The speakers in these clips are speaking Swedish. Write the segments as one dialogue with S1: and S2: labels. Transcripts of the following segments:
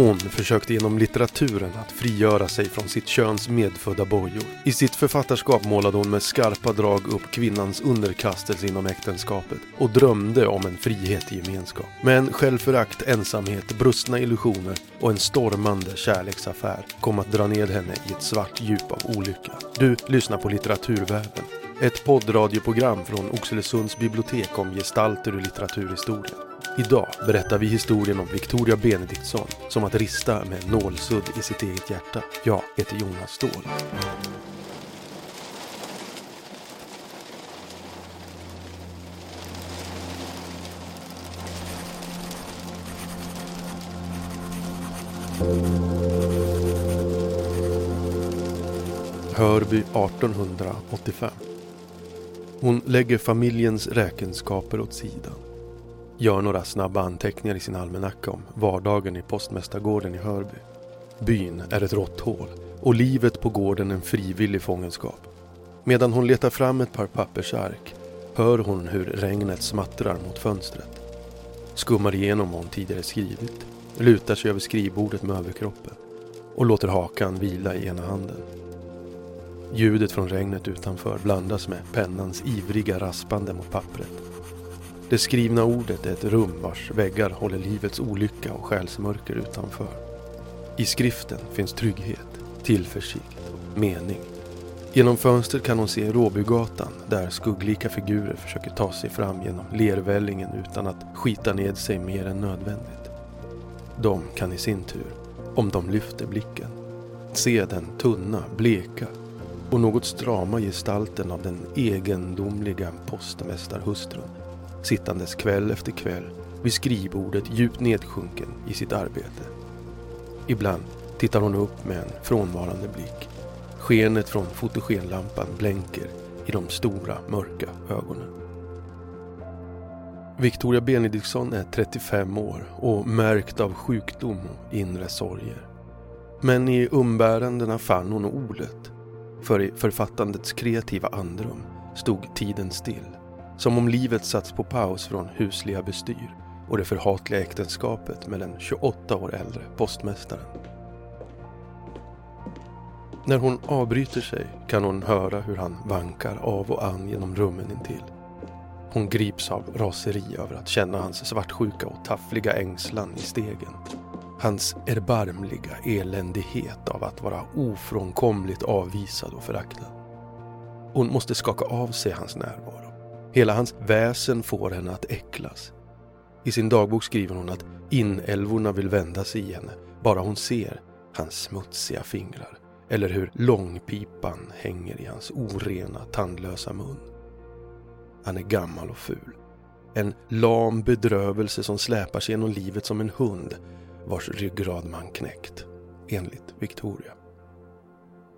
S1: Hon försökte genom litteraturen att frigöra sig från sitt köns medfödda bojor. I sitt författarskap målade hon med skarpa drag upp kvinnans underkastelse inom äktenskapet och drömde om en frihet i gemenskap. Men självförakt, ensamhet, brustna illusioner och en stormande kärleksaffär kom att dra ned henne i ett svart djup av olycka. Du lyssnar på Litteraturväven. Ett poddradioprogram från Oxelösunds bibliotek om gestalter ur litteraturhistorien. Idag berättar vi historien om Victoria Benediktsson som att rista med nålsudd i sitt eget hjärta. Jag heter Jonas Ståhl. Hörby 1885. Hon lägger familjens räkenskaper åt sidan. Gör några snabba anteckningar i sin almanacka om vardagen i postmästargården i Hörby. Byn är ett råtthål och livet på gården en frivillig fångenskap. Medan hon letar fram ett par pappersark hör hon hur regnet smattrar mot fönstret. Skummar igenom vad hon tidigare skrivit, lutar sig över skrivbordet med överkroppen och låter hakan vila i ena handen. Ljudet från regnet utanför blandas med pennans ivriga raspande mot pappret. Det skrivna ordet är ett rum vars väggar håller livets olycka och själsmörker utanför. I skriften finns trygghet, tillförsikt och mening. Genom fönstret kan hon se Råbygatan där skugglika figurer försöker ta sig fram genom lervällingen utan att skita ned sig mer än nödvändigt. De kan i sin tur, om de lyfter blicken, se den tunna, bleka och något strama gestalten av den egendomliga postmästarhustrun sittandes kväll efter kväll vid skrivbordet djupt nedsjunken i sitt arbete. Ibland tittar hon upp med en frånvarande blick. Skenet från fotogenlampan blänker i de stora mörka ögonen. Victoria Benediktsson är 35 år och märkt av sjukdom och inre sorger. Men i umbärandena fann hon ordet för i författandets kreativa andrum stod tiden still. Som om livet satts på paus från husliga bestyr och det förhatliga äktenskapet med den 28 år äldre postmästaren. När hon avbryter sig kan hon höra hur han vankar av och an genom rummen intill. Hon grips av raseri över att känna hans svartsjuka och taffliga ängslan i stegen. Hans erbarmliga eländighet av att vara ofrånkomligt avvisad och föraktad. Hon måste skaka av sig hans närvaro. Hela hans väsen får henne att äcklas. I sin dagbok skriver hon att inälvorna vill vända sig i henne bara hon ser hans smutsiga fingrar eller hur långpipan hänger i hans orena, tandlösa mun. Han är gammal och ful. En lam bedrövelse som släpar sig genom livet som en hund vars ryggrad man knäckt, enligt Victoria.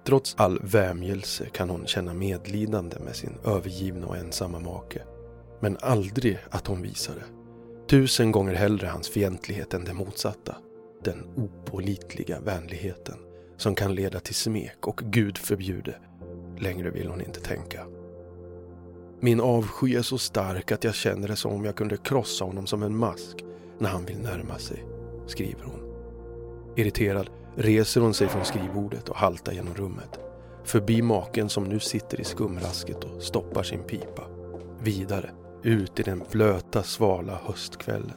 S1: Trots all vämjelse kan hon känna medlidande med sin övergivna och ensamma make. Men aldrig att hon visar det. Tusen gånger hellre hans fientlighet än det motsatta. Den opålitliga vänligheten som kan leda till smek och Gud förbjude. Längre vill hon inte tänka. Min avsky är så stark att jag känner det som om jag kunde krossa honom som en mask när han vill närma sig skriver hon. Irriterad reser hon sig från skrivbordet och haltar genom rummet. Förbi maken som nu sitter i skumrasket och stoppar sin pipa. Vidare, ut i den blöta, svala höstkvällen.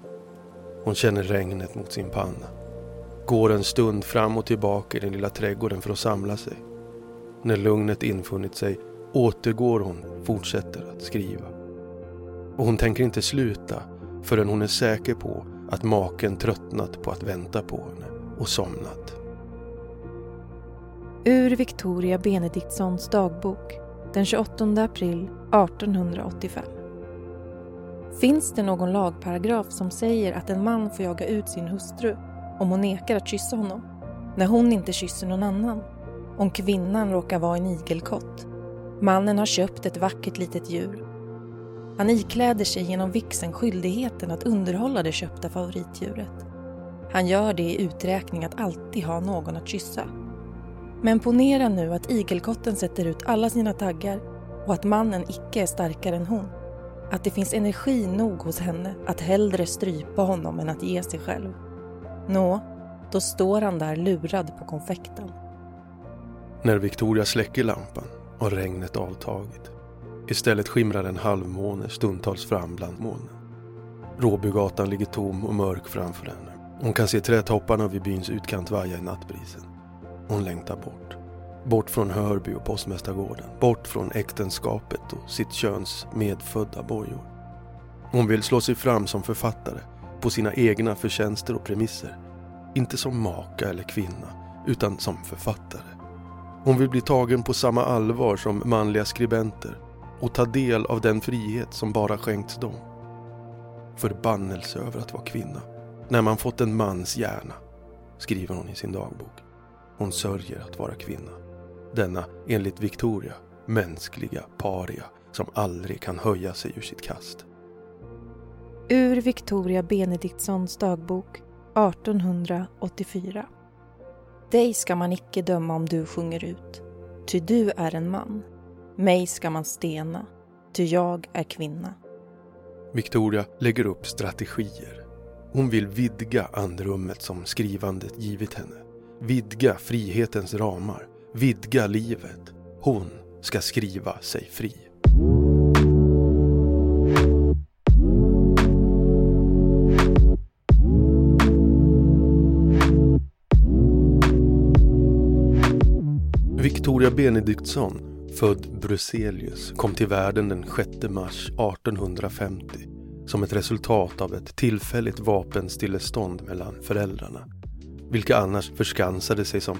S1: Hon känner regnet mot sin panna. Går en stund fram och tillbaka i den lilla trädgården för att samla sig. När lugnet infunnit sig återgår hon, fortsätter att skriva. Och hon tänker inte sluta förrän hon är säker på att maken tröttnat på att vänta på henne och somnat.
S2: Ur Victoria Benediktssons dagbok den 28 april 1885. Finns det någon lagparagraf som säger att en man får jaga ut sin hustru om hon nekar att kyssa honom? När hon inte kysser någon annan? Om kvinnan råkar vara en igelkott? Mannen har köpt ett vackert litet djur han ikläder sig genom vixen skyldigheten att underhålla det köpta favoritdjuret. Han gör det i uträkning att alltid ha någon att kyssa. Men ponera nu att igelkotten sätter ut alla sina taggar och att mannen icke är starkare än hon. Att det finns energi nog hos henne att hellre strypa honom än att ge sig själv. Nå, Då står han där lurad på konfekten.
S1: När Victoria släcker lampan har regnet avtagit. Istället skimrar en halvmåne stundtals fram bland molnen. Råbygatan ligger tom och mörk framför henne. Hon kan se trädtopparna vid byns utkant vaja i nattbrisen. Hon längtar bort. Bort från Hörby och Postmästargården. Bort från äktenskapet och sitt köns medfödda bojor. Hon vill slå sig fram som författare på sina egna förtjänster och premisser. Inte som maka eller kvinna, utan som författare. Hon vill bli tagen på samma allvar som manliga skribenter och ta del av den frihet som bara skänkts dem. Förbannelse över att vara kvinna. När man fått en mans hjärna, skriver hon i sin dagbok. Hon sörjer att vara kvinna. Denna, enligt Victoria, mänskliga paria som aldrig kan höja sig ur sitt kast.
S2: Ur Victoria Benediktssons dagbok 1884. Dig ska man icke döma om du sjunger ut, ty du är en man. Mig ska man stena, ty jag är kvinna.
S1: Victoria lägger upp strategier. Hon vill vidga andrummet som skrivandet givit henne. Vidga frihetens ramar. Vidga livet. Hon ska skriva sig fri. Victoria Benediktsson, född Bruselius, kom till världen den 6 mars 1850 som ett resultat av ett tillfälligt vapenstillestånd mellan föräldrarna, vilka annars förskansade sig som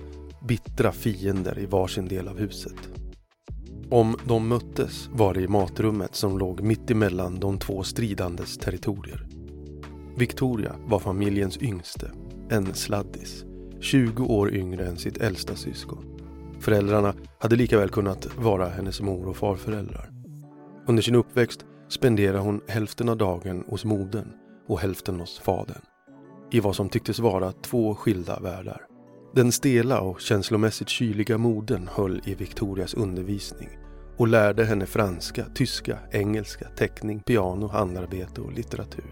S1: bittra fiender i varsin del av huset. Om de möttes var det i matrummet som låg mitt emellan de två stridandes territorier. Victoria var familjens yngste, en sladdis, 20 år yngre än sitt äldsta syskon. Föräldrarna hade lika väl kunnat vara hennes mor och farföräldrar. Under sin uppväxt spenderade hon hälften av dagen hos modern och hälften hos fadern. I vad som tycktes vara två skilda världar. Den stela och känslomässigt kyliga modern höll i Victorias undervisning och lärde henne franska, tyska, engelska, teckning, piano, handarbete och litteratur.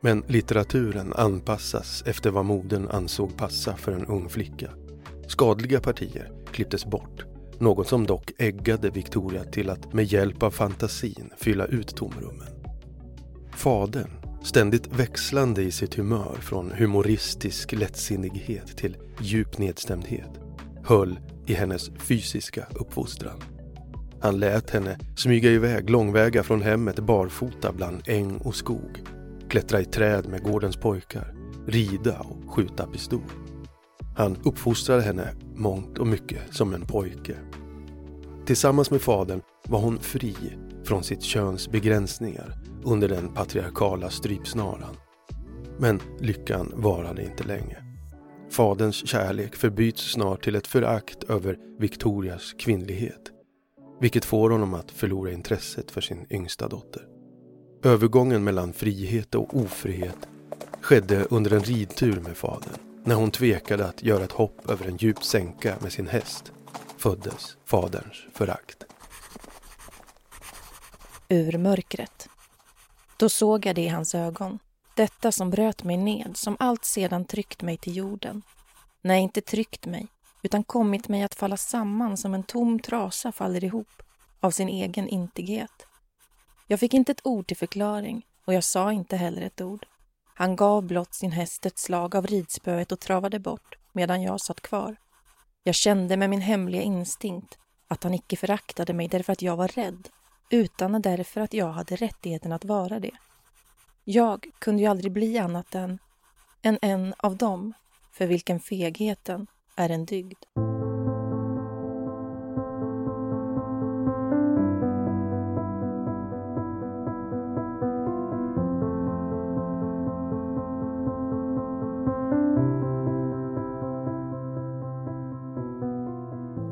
S1: Men litteraturen anpassas efter vad modern ansåg passa för en ung flicka. Skadliga partier klipptes bort. Något som dock äggade Victoria till att med hjälp av fantasin fylla ut tomrummen. Fadern, ständigt växlande i sitt humör från humoristisk lättsinnighet till djup nedstämdhet, höll i hennes fysiska uppfostran. Han lät henne smyga iväg långväga från hemmet barfota bland äng och skog, klättra i träd med gårdens pojkar, rida och skjuta pistol. Han uppfostrade henne mångt och mycket som en pojke. Tillsammans med fadern var hon fri från sitt köns begränsningar under den patriarkala strypsnaran. Men lyckan varade inte länge. Faderns kärlek förbyts snart till ett förakt över Victorias kvinnlighet. Vilket får honom att förlora intresset för sin yngsta dotter. Övergången mellan frihet och ofrihet skedde under en ridtur med fadern. När hon tvekade att göra ett hopp över en djup sänka med sin häst föddes faderns förakt.
S2: Ur mörkret. Då såg jag det i hans ögon. Detta som bröt mig ned, som allt sedan tryckt mig till jorden. Nej, inte tryckt mig, utan kommit mig att falla samman som en tom trasa faller ihop av sin egen intighet. Jag fick inte ett ord till förklaring och jag sa inte heller ett ord. Han gav blott sin häst ett slag av ridspöet och travade bort medan jag satt kvar. Jag kände med min hemliga instinkt att han icke föraktade mig därför att jag var rädd, utan därför att jag hade rättigheten att vara det. Jag kunde ju aldrig bli annat än, än en av dem för vilken fegheten är en dygd.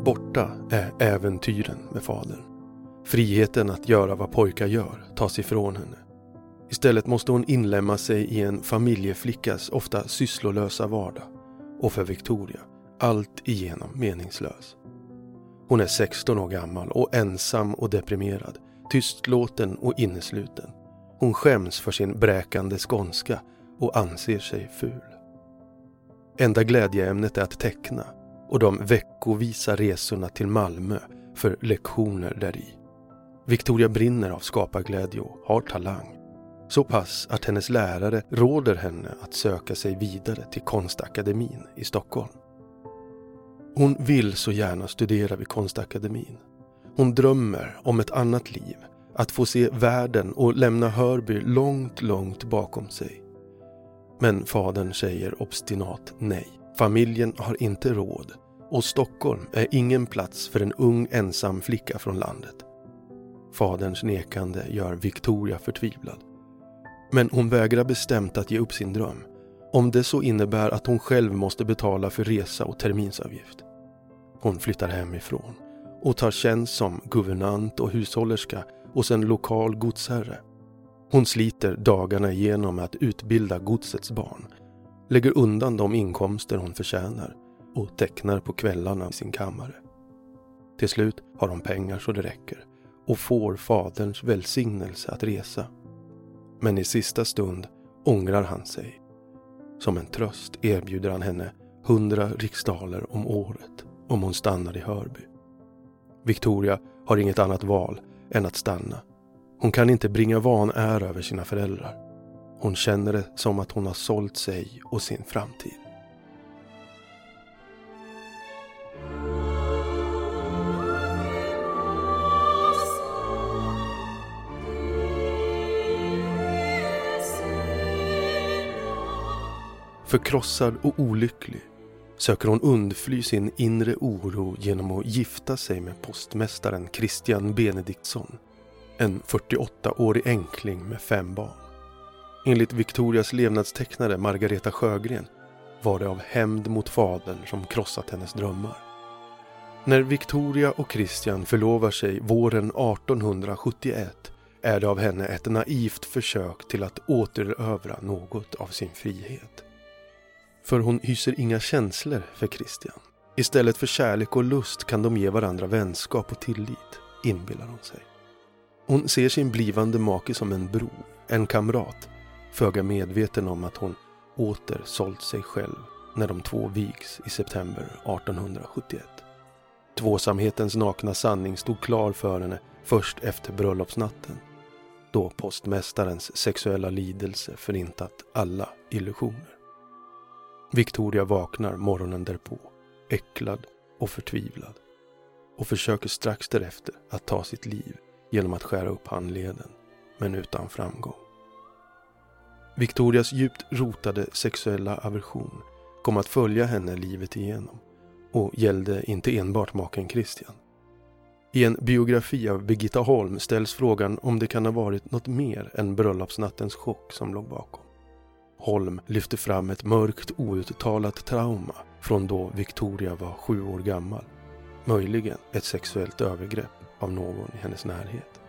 S1: Borta är äventyren med fadern. Friheten att göra vad pojkar gör tas ifrån henne. Istället måste hon inlämna sig i en familjeflickas ofta sysslolösa vardag och för Victoria allt igenom meningslös. Hon är 16 år gammal och ensam och deprimerad, tystlåten och innesluten. Hon skäms för sin bräkande skånska och anser sig ful. Enda glädjeämnet är att teckna och de veckovisa resorna till Malmö för lektioner däri. Victoria brinner av skaparglädje och har talang. Så pass att hennes lärare råder henne att söka sig vidare till Konstakademin i Stockholm. Hon vill så gärna studera vid Konstakademin. Hon drömmer om ett annat liv, att få se världen och lämna Hörby långt, långt bakom sig. Men fadern säger obstinat nej. Familjen har inte råd och Stockholm är ingen plats för en ung ensam flicka från landet. Faderns nekande gör Victoria förtvivlad. Men hon vägrar bestämt att ge upp sin dröm. Om det så innebär att hon själv måste betala för resa och terminsavgift. Hon flyttar hemifrån och tar tjänst som guvernant och hushållerska hos en lokal godsherre. Hon sliter dagarna igenom med att utbilda godsets barn, lägger undan de inkomster hon förtjänar och tecknar på kvällarna i sin kammare. Till slut har hon pengar så det räcker och får faderns välsignelse att resa. Men i sista stund ångrar han sig. Som en tröst erbjuder han henne hundra riksdaler om året om hon stannar i Hörby. Victoria har inget annat val än att stanna. Hon kan inte bringa vanära över sina föräldrar. Hon känner det som att hon har sålt sig och sin framtid. Förkrossad och olycklig söker hon undfly sin inre oro genom att gifta sig med postmästaren Christian Benediktsson. En 48-årig enkling med fem barn. Enligt Victorias levnadstecknare Margareta Sjögren var det av hämnd mot fadern som krossat hennes drömmar. När Victoria och Christian förlovar sig våren 1871 är det av henne ett naivt försök till att återövra något av sin frihet. För hon hyser inga känslor för Christian. Istället för kärlek och lust kan de ge varandra vänskap och tillit, inbillar hon sig. Hon ser sin blivande make som en bror, en kamrat, föga medveten om att hon åter sålt sig själv när de två vigs i september 1871. Tvåsamhetens nakna sanning stod klar för henne först efter bröllopsnatten då postmästarens sexuella lidelse förintat alla illusioner. Victoria vaknar morgonen därpå, äcklad och förtvivlad och försöker strax därefter att ta sitt liv genom att skära upp handleden, men utan framgång. Victorias djupt rotade sexuella aversion kom att följa henne livet igenom och gällde inte enbart maken Christian. I en biografi av Birgitta Holm ställs frågan om det kan ha varit något mer än bröllopsnattens chock som låg bakom. Holm lyfter fram ett mörkt outtalat trauma från då Victoria var sju år gammal. Möjligen ett sexuellt övergrepp av någon i hennes närhet.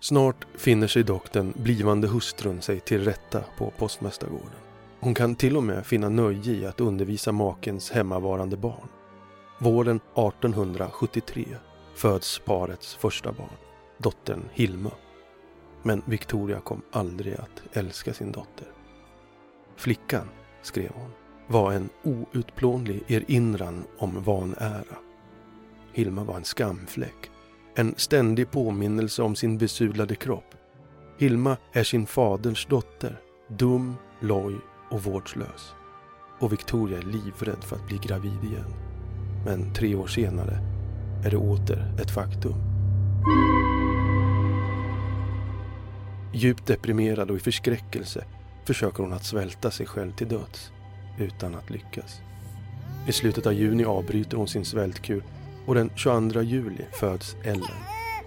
S1: Snart finner sig dock den blivande hustrun sig till rätta på postmästargården. Hon kan till och med finna nöje i att undervisa makens hemmavarande barn. Våren 1873 föds parets första barn, dottern Hilma. Men Victoria kom aldrig att älska sin dotter. Flickan, skrev hon, var en outplånlig erinran om vanära. Hilma var en skamfläck, en ständig påminnelse om sin besudlade kropp. Hilma är sin faders dotter, dum, loj och vårdslös. Och Victoria är livrädd för att bli gravid igen. Men tre år senare är det åter ett faktum. Djupt deprimerad och i förskräckelse försöker hon att svälta sig själv till döds utan att lyckas. I slutet av juni avbryter hon sin svältkur och den 22 juli föds Ellen,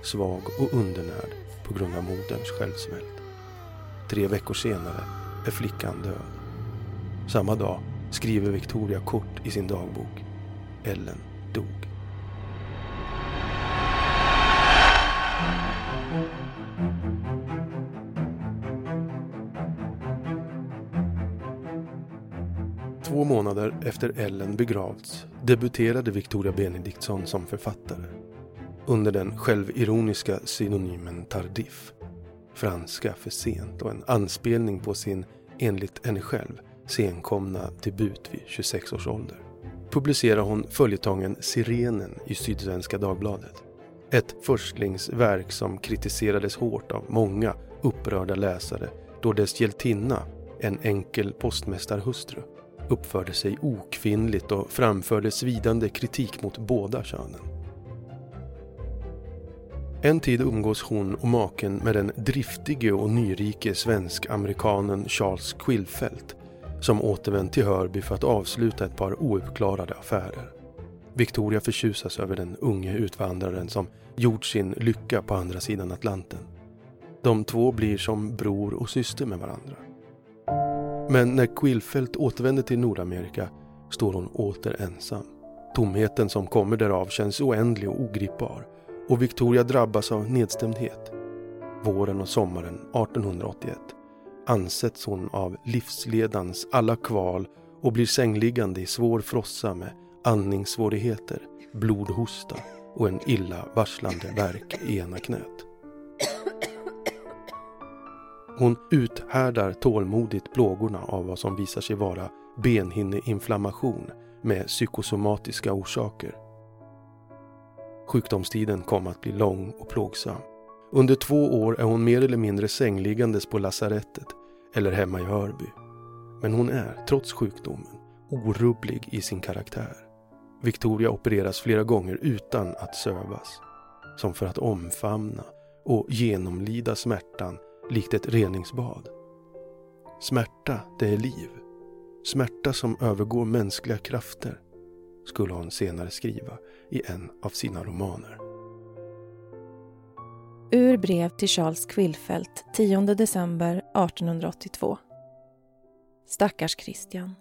S1: svag och undernärd på grund av moderns självsvält. Tre veckor senare är flickan död. Samma dag skriver Victoria kort i sin dagbok. Ellen dog. Två månader efter Ellen begravts debuterade Victoria Benediktsson som författare under den självironiska synonymen tardif. Franska för sent och en anspelning på sin, enligt henne själv, senkomna debut vid 26 års ålder publicerar hon följetongen Sirenen i Sydsvenska Dagbladet. Ett förstlingsverk som kritiserades hårt av många upprörda läsare då dess hjältinna, en enkel postmästarhustru, uppförde sig okvinnligt och framförde svidande kritik mot båda könen. En tid umgås hon och maken med den driftige och nyrike svensk-amerikanen Charles Quillfeldt som återvänt till Hörby för att avsluta ett par ouppklarade affärer. Victoria förtjusas över den unge utvandraren som gjort sin lycka på andra sidan Atlanten. De två blir som bror och syster med varandra. Men när Quillfeldt återvänder till Nordamerika står hon åter ensam. Tomheten som kommer därav känns oändlig och ogripbar och Victoria drabbas av nedstämdhet. Våren och sommaren 1881 ansätts hon av livsledans alla kval och blir sängliggande i svår frossa med andningssvårigheter, blodhosta och en illa varslande värk i ena knät. Hon uthärdar tålmodigt plågorna av vad som visar sig vara benhinneinflammation med psykosomatiska orsaker. Sjukdomstiden kom att bli lång och plågsam. Under två år är hon mer eller mindre sängliggandes på lasarettet eller hemma i Hörby. Men hon är, trots sjukdomen, orubblig i sin karaktär. Victoria opereras flera gånger utan att sövas. Som för att omfamna och genomlida smärtan likt ett reningsbad. Smärta, det är liv. Smärta som övergår mänskliga krafter, skulle hon senare skriva i en av sina romaner.
S2: Ur brev till Charles Quillfeldt 10 december 1882. Stackars Christian.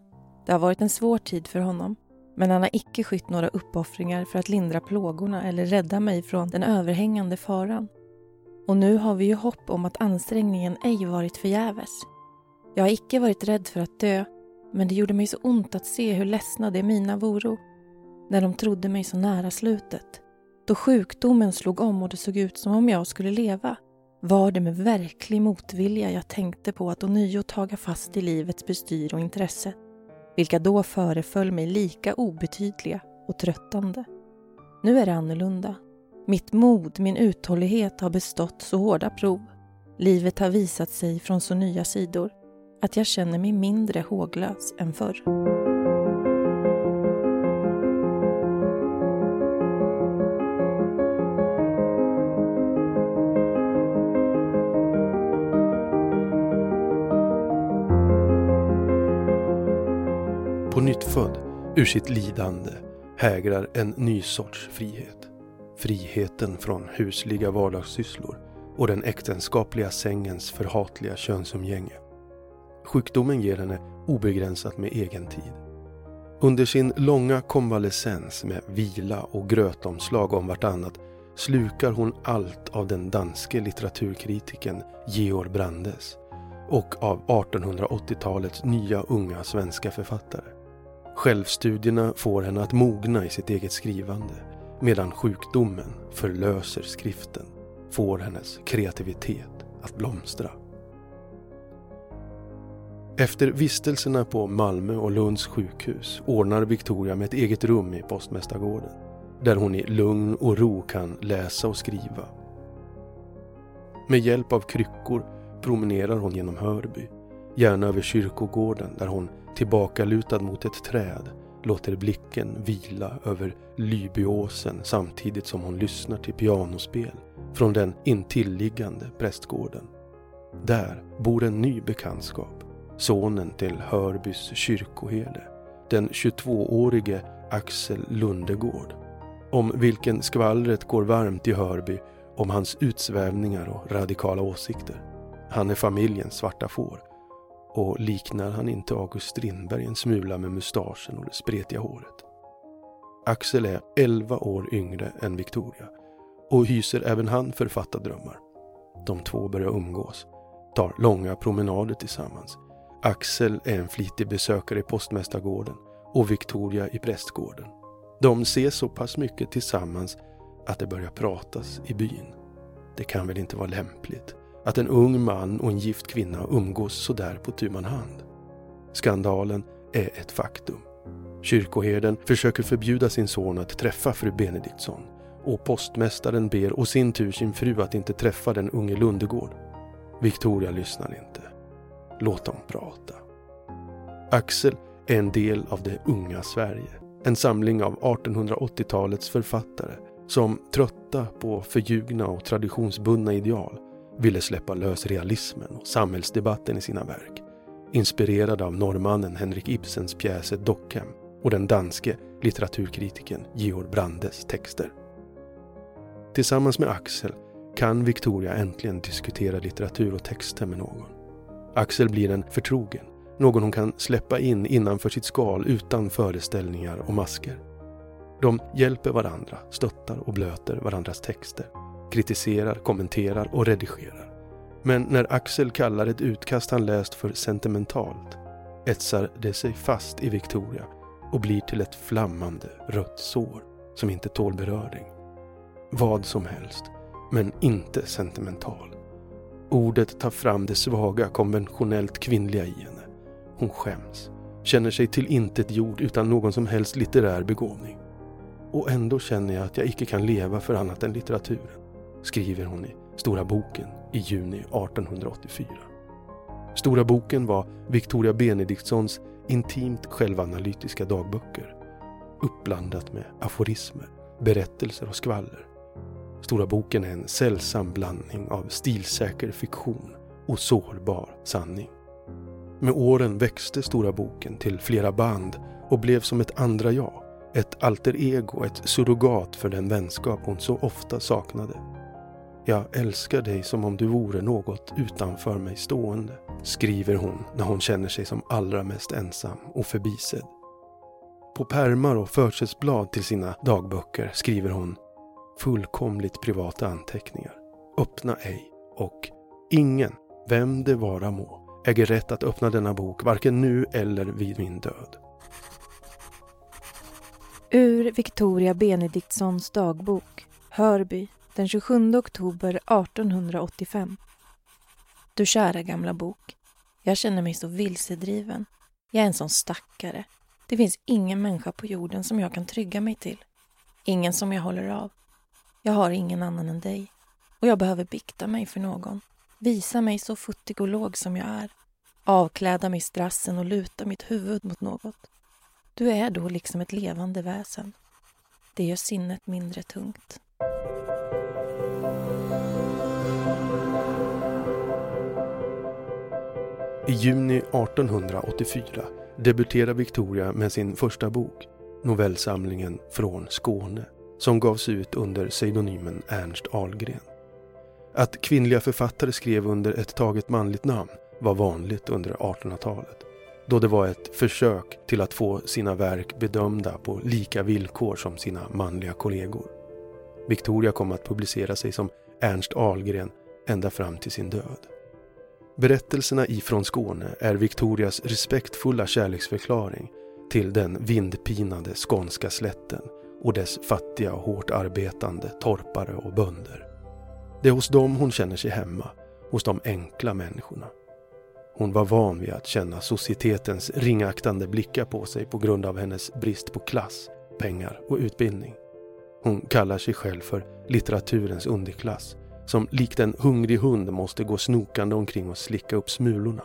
S2: Det har varit en svår tid för honom. Men han har icke skytt några uppoffringar för att lindra plågorna eller rädda mig från den överhängande faran. Och nu har vi ju hopp om att ansträngningen ej varit förgäves. Jag har icke varit rädd för att dö, men det gjorde mig så ont att se hur ledsna de mina voro, när de trodde mig så nära slutet. Då sjukdomen slog om och det såg ut som om jag skulle leva var det med verklig motvilja jag tänkte på att ånyo taga fast i livets bestyr och intresse, vilka då föreföll mig lika obetydliga och tröttande. Nu är det annorlunda. Mitt mod, min uthållighet har bestått så hårda prov. Livet har visat sig från så nya sidor att jag känner mig mindre håglös än förr.
S1: På nyttfödd, ur sitt lidande, hägrar en ny sorts frihet. Friheten från husliga vardagssysslor och den äktenskapliga sängens förhatliga könsumgänge. Sjukdomen ger henne obegränsat med egen tid. Under sin långa konvalescens med vila och grötomslag om vartannat slukar hon allt av den danske litteraturkritiken Georg Brandes och av 1880-talets nya unga svenska författare. Självstudierna får henne att mogna i sitt eget skrivande medan sjukdomen förlöser skriften, får hennes kreativitet att blomstra. Efter vistelserna på Malmö och Lunds sjukhus ordnar Victoria med ett eget rum i Postmästargården där hon i lugn och ro kan läsa och skriva. Med hjälp av kryckor promenerar hon genom Hörby, gärna över kyrkogården där hon tillbakalutad mot ett träd låter blicken vila över Lybyåsen samtidigt som hon lyssnar till pianospel från den intilliggande prästgården. Där bor en ny bekantskap, sonen till Hörbys kyrkoherde, den 22-årige Axel Lundegård, om vilken skvallret går varmt i Hörby om hans utsvävningar och radikala åsikter. Han är familjens svarta får och liknar han inte August Strindberg en smula med mustaschen och det spretiga håret? Axel är 11 år yngre än Victoria och hyser även han författardrömmar. De två börjar umgås, tar långa promenader tillsammans. Axel är en flitig besökare i Postmästargården och Victoria i prästgården. De ses så pass mycket tillsammans att det börjar pratas i byn. Det kan väl inte vara lämpligt att en ung man och en gift kvinna umgås sådär på tu hand. Skandalen är ett faktum. Kyrkoherden försöker förbjuda sin son att träffa fru Benediktsson och postmästaren ber och sin tur sin fru att inte träffa den unge Lundegård. Victoria lyssnar inte. Låt dem prata. Axel är en del av det unga Sverige. En samling av 1880-talets författare som, trötta på förljugna och traditionsbundna ideal, ville släppa lös realismen och samhällsdebatten i sina verk. Inspirerade av norrmannen Henrik Ibsens pjäser Dockhem och den danske litteraturkritiken Georg Brandes texter. Tillsammans med Axel kan Victoria äntligen diskutera litteratur och texter med någon. Axel blir en förtrogen, någon hon kan släppa in innanför sitt skal utan föreställningar och masker. De hjälper varandra, stöttar och blöter varandras texter, kritiserar, kommenterar och redigerar. Men när Axel kallar ett utkast han läst för sentimentalt etsar det sig fast i Victoria och blir till ett flammande rött sår som inte tål beröring. Vad som helst, men inte sentimental. Ordet tar fram det svaga, konventionellt kvinnliga i henne. Hon skäms, känner sig till intet jord utan någon som helst litterär begåvning. Och ändå känner jag att jag icke kan leva för annat än litteraturen, skriver hon i Stora boken i juni 1884. Stora boken var Victoria Benediktssons intimt självanalytiska dagböcker. Uppblandat med aforismer, berättelser och skvaller. Stora boken är en sällsam blandning av stilsäker fiktion och sårbar sanning. Med åren växte Stora boken till flera band och blev som ett andra jag. Ett alter ego, ett surrogat för den vänskap hon så ofta saknade. Jag älskar dig som om du vore något utanför mig stående, skriver hon när hon känner sig som allra mest ensam och förbisedd. På pärmar och försättsblad till sina dagböcker skriver hon fullkomligt privata anteckningar. Öppna ej och ingen, vem det vara må, äger rätt att öppna denna bok varken nu eller vid min död.
S2: Ur Victoria Benediktssons dagbok, Hörby, den 27 oktober 1885. Du kära gamla bok. Jag känner mig så vilsedriven. Jag är en sån stackare. Det finns ingen människa på jorden som jag kan trygga mig till. Ingen som jag håller av. Jag har ingen annan än dig. Och jag behöver bikta mig för någon. Visa mig så futtig och låg som jag är. Avkläda mig strassen och luta mitt huvud mot något. Du är då liksom ett levande väsen. Det gör sinnet mindre tungt.
S1: I juni 1884 debuterar Victoria med sin första bok, novellsamlingen Från Skåne, som gavs ut under pseudonymen Ernst Ahlgren. Att kvinnliga författare skrev under ett taget manligt namn var vanligt under 1800-talet, då det var ett försök till att få sina verk bedömda på lika villkor som sina manliga kollegor. Victoria kom att publicera sig som Ernst Ahlgren ända fram till sin död. Berättelserna ifrån Skåne är Victorias respektfulla kärleksförklaring till den vindpinade skånska slätten och dess fattiga och hårt arbetande torpare och bönder. Det är hos dem hon känner sig hemma, hos de enkla människorna. Hon var van vid att känna societetens ringaktande blickar på sig på grund av hennes brist på klass, pengar och utbildning. Hon kallar sig själv för litteraturens underklass som likt en hungrig hund måste gå snokande omkring och slicka upp smulorna.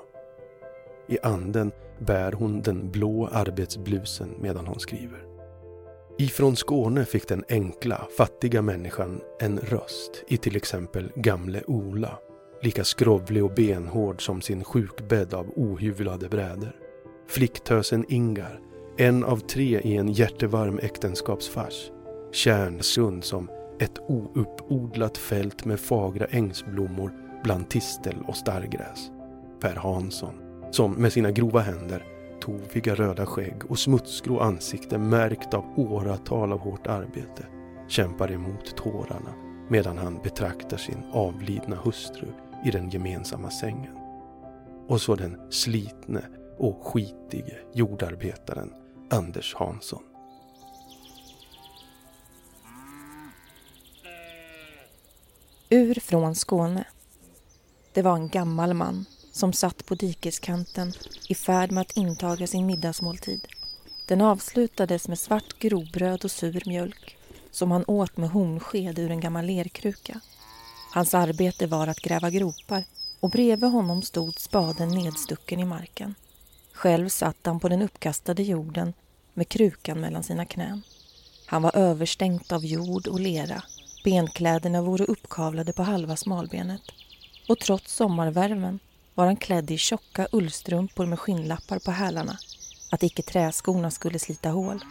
S1: I anden bär hon den blå arbetsblusen medan hon skriver. Ifrån Skåne fick den enkla, fattiga människan en röst i till exempel Gamle Ola, lika skrovlig och benhård som sin sjukbädd av ohyvlade bräder. Flicktösen Ingar, en av tre i en hjärtevarm äktenskapsfars. Kärnsund som ett ouppodlat fält med fagra ängsblommor bland tistel och starrgräs. Per Hansson, som med sina grova händer, toviga röda skägg och smutsgrå ansikte märkt av åratal av hårt arbete, kämpar emot tårarna medan han betraktar sin avlidna hustru i den gemensamma sängen. Och så den slitne och skitige jordarbetaren Anders Hansson.
S2: Ur från Skåne. Det var en gammal man, som satt på dikeskanten i färd med att intaga sin middagsmåltid. Den avslutades med svart grobröd och sur mjölk som han åt med hornsked ur en gammal lerkruka. Hans arbete var att gräva gropar och bredvid honom stod spaden nedstucken i marken. Själv satt han på den uppkastade jorden med krukan mellan sina knän. Han var överstänkt av jord och lera. Benkläderna vore uppkavlade på halva smalbenet. Och trots sommarvärmen var han klädd i tjocka ullstrumpor med skinnlappar på hälarna, att icke träskorna skulle slita hål.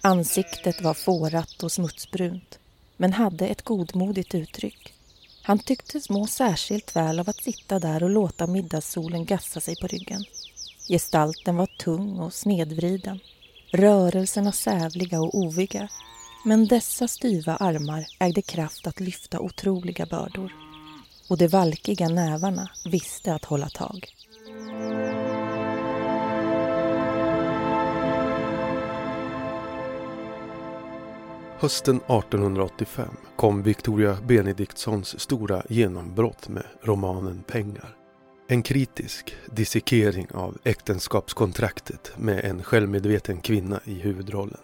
S2: Ansiktet var fårat och smutsbrunt, men hade ett godmodigt uttryck. Han tycktes må särskilt väl av att sitta där och låta middagssolen gassa sig på ryggen. Gestalten var tung och snedvriden, rörelserna sävliga och oviga. Men dessa styva armar ägde kraft att lyfta otroliga bördor. Och de valkiga nävarna visste att hålla tag.
S1: Hösten 1885 kom Victoria Benediktssons stora genombrott med romanen Pengar. En kritisk dissekering av äktenskapskontraktet med en självmedveten kvinna i huvudrollen.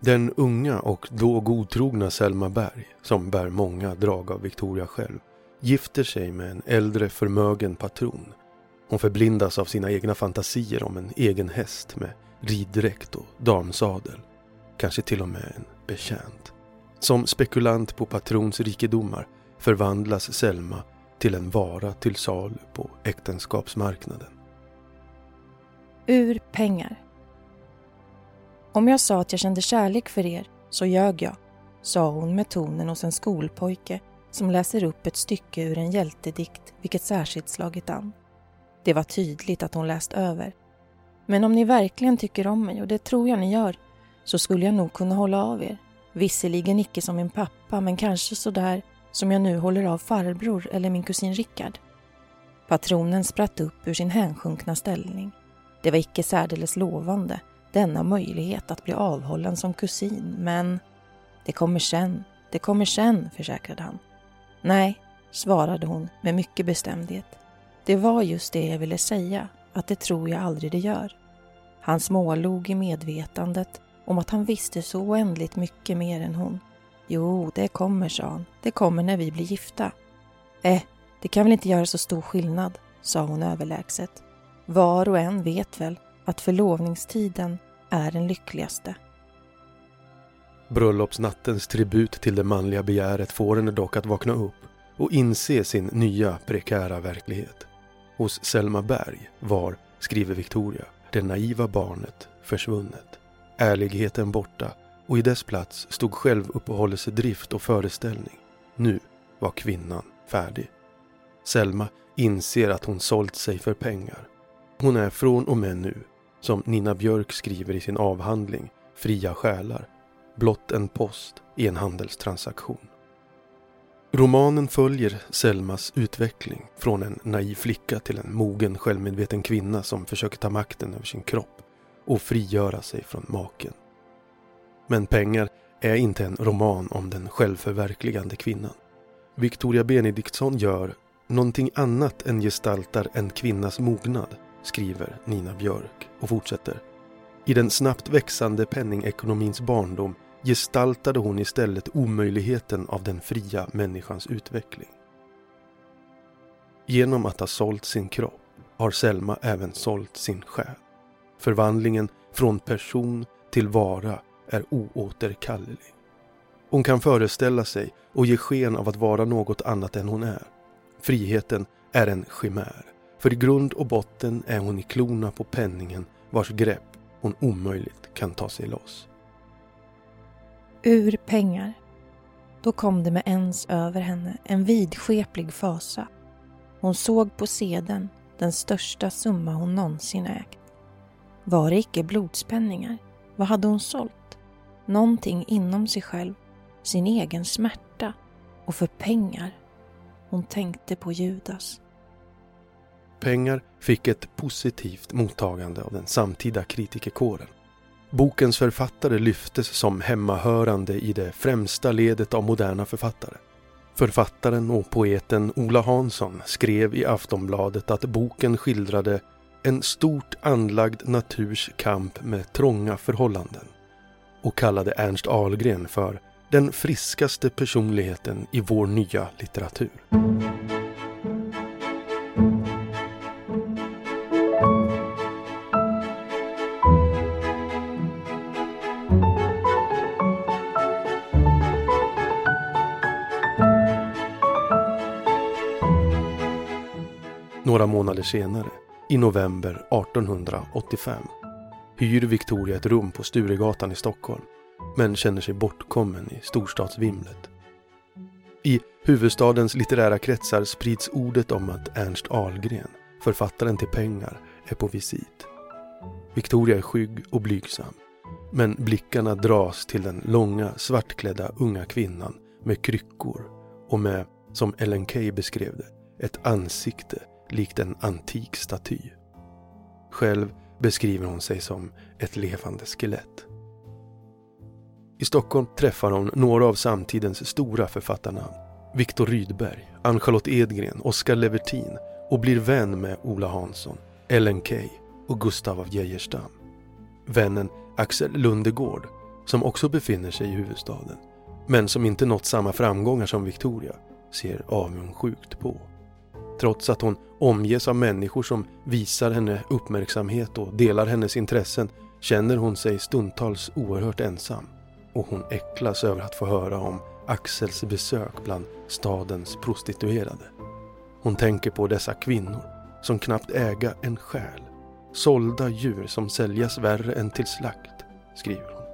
S1: Den unga och då godtrogna Selma Berg, som bär många drag av Victoria själv, gifter sig med en äldre förmögen patron. Hon förblindas av sina egna fantasier om en egen häst med riddräkt och damsadel. Kanske till och med en betjänt. Som spekulant på patrons rikedomar förvandlas Selma till en vara till salu på äktenskapsmarknaden.
S2: Ur pengar. Om jag sa att jag kände kärlek för er så ljög jag, sa hon med tonen hos en skolpojke som läser upp ett stycke ur en hjältedikt vilket särskilt slagit an. Det var tydligt att hon läst över. Men om ni verkligen tycker om mig, och det tror jag ni gör, så skulle jag nog kunna hålla av er. Visserligen icke som min pappa, men kanske sådär som jag nu håller av farbror eller min kusin Rickard. Patronen spratt upp ur sin hänsjunkna ställning. Det var icke särdeles lovande, denna möjlighet att bli avhållen som kusin, men det kommer sen, det kommer sen, försäkrade han. Nej, svarade hon med mycket bestämdhet. Det var just det jag ville säga, att det tror jag aldrig det gör. Han smålog i medvetandet om att han visste så oändligt mycket mer än hon. Jo, det kommer, sa han. Det kommer när vi blir gifta. Eh, det kan väl inte göra så stor skillnad, sa hon överlägset. Var och en vet väl att förlovningstiden är den lyckligaste.
S1: Bröllopsnattens tribut till det manliga begäret får henne dock att vakna upp och inse sin nya prekära verklighet. Hos Selma Berg var, skriver Victoria, det naiva barnet försvunnet. Ärligheten borta och i dess plats stod självuppehållelsedrift och föreställning. Nu var kvinnan färdig. Selma inser att hon sålt sig för pengar. Hon är från och med nu, som Nina Björk skriver i sin avhandling Fria själar, blott en post i en handelstransaktion. Romanen följer Selmas utveckling från en naiv flicka till en mogen självmedveten kvinna som försöker ta makten över sin kropp och frigöra sig från maken. Men Pengar är inte en roman om den självförverkligande kvinnan. Victoria Benediktsson gör någonting annat än gestaltar en kvinnas mognad, skriver Nina Björk och fortsätter. I den snabbt växande penningekonomins barndom gestaltade hon istället omöjligheten av den fria människans utveckling. Genom att ha sålt sin kropp har Selma även sålt sin själ. Förvandlingen från person till vara är oåterkallelig. Hon kan föreställa sig och ge sken av att vara något annat än hon är. Friheten är en chimär, för i grund och botten är hon i klorna på penningen vars grepp hon omöjligt kan ta sig loss.
S2: Ur pengar. Då kom det med ens över henne en vidskeplig fasa. Hon såg på seden den största summa hon någonsin ägt. Var det icke blodspenningar? Vad hade hon sålt? någonting inom sig själv, sin egen smärta och för pengar. Hon tänkte på Judas.
S1: Pengar fick ett positivt mottagande av den samtida kritikerkåren. Bokens författare lyftes som hemmahörande i det främsta ledet av moderna författare. Författaren och poeten Ola Hansson skrev i Aftonbladet att boken skildrade en stort anlagd naturs kamp med trånga förhållanden och kallade Ernst Ahlgren för den friskaste personligheten i vår nya litteratur. Några månader senare, i november 1885, hyr Victoria ett rum på Sturegatan i Stockholm men känner sig bortkommen i storstadsvimlet. I huvudstadens litterära kretsar sprids ordet om att Ernst Ahlgren, författaren till Pengar, är på visit. Victoria är skygg och blygsam, men blickarna dras till den långa svartklädda unga kvinnan med kryckor och med, som Ellen Key beskrev det, ett ansikte likt en antik staty. Själv beskriver hon sig som ett levande skelett. I Stockholm träffar hon några av samtidens stora författarnamn. Viktor Rydberg, Ann-Charlotte Edgren, Oskar Levertin och blir vän med Ola Hansson, Ellen Key och Gustav av Geijerstam. Vännen Axel Lundegård, som också befinner sig i huvudstaden, men som inte nått samma framgångar som Victoria, ser avundsjukt på. Trots att hon omges av människor som visar henne uppmärksamhet och delar hennes intressen känner hon sig stundtals oerhört ensam och hon äcklas över att få höra om Axels besök bland stadens prostituerade. Hon tänker på dessa kvinnor som knappt äga en själ. Sålda djur som säljas värre än till slakt, skriver hon.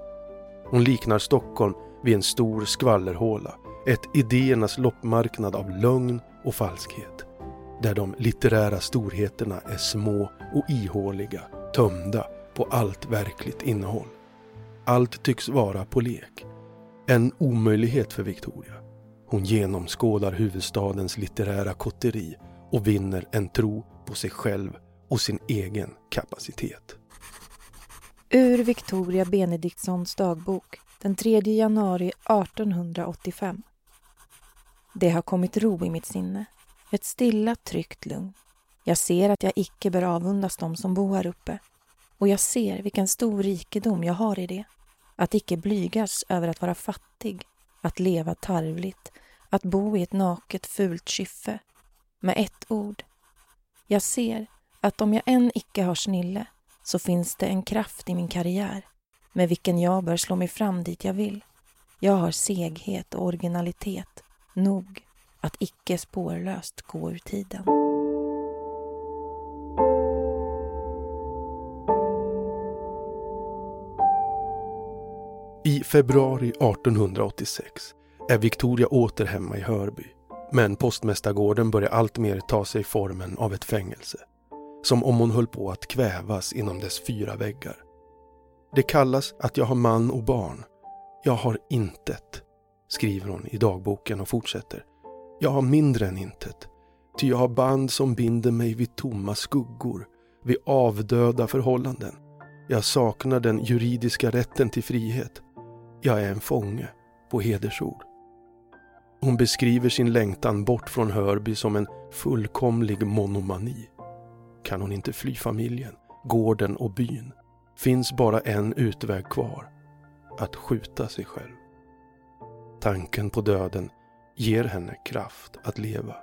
S1: Hon liknar Stockholm vid en stor skvallerhåla, ett idéernas loppmarknad av lögn och falskhet där de litterära storheterna är små och ihåliga, tömda på allt verkligt innehåll. Allt tycks vara på lek. En omöjlighet för Victoria. Hon genomskådar huvudstadens litterära kotteri och vinner en tro på sig själv och sin egen kapacitet.
S2: Ur Victoria Benediktssons dagbok den 3 januari 1885. Det har kommit ro i mitt sinne. Ett stilla, tryggt lugn. Jag ser att jag icke bör avundas dem som bor här uppe. Och jag ser vilken stor rikedom jag har i det. Att icke blygas över att vara fattig, att leva tarvligt, att bo i ett naket, fult kyffe. Med ett ord. Jag ser att om jag än icke har snille så finns det en kraft i min karriär med vilken jag bör slå mig fram dit jag vill. Jag har seghet och originalitet nog att icke spårlöst gå ur tiden.
S1: I februari 1886 är Victoria åter hemma i Hörby. Men postmästargården börjar alltmer ta sig formen av ett fängelse. Som om hon höll på att kvävas inom dess fyra väggar. Det kallas att jag har man och barn. Jag har intet, skriver hon i dagboken och fortsätter. Jag har mindre än intet. Ty jag har band som binder mig vid tomma skuggor, vid avdöda förhållanden. Jag saknar den juridiska rätten till frihet. Jag är en fånge, på hedersord. Hon beskriver sin längtan bort från Hörby som en fullkomlig monomani. Kan hon inte fly familjen, gården och byn finns bara en utväg kvar. Att skjuta sig själv. Tanken på döden ger henne kraft att leva.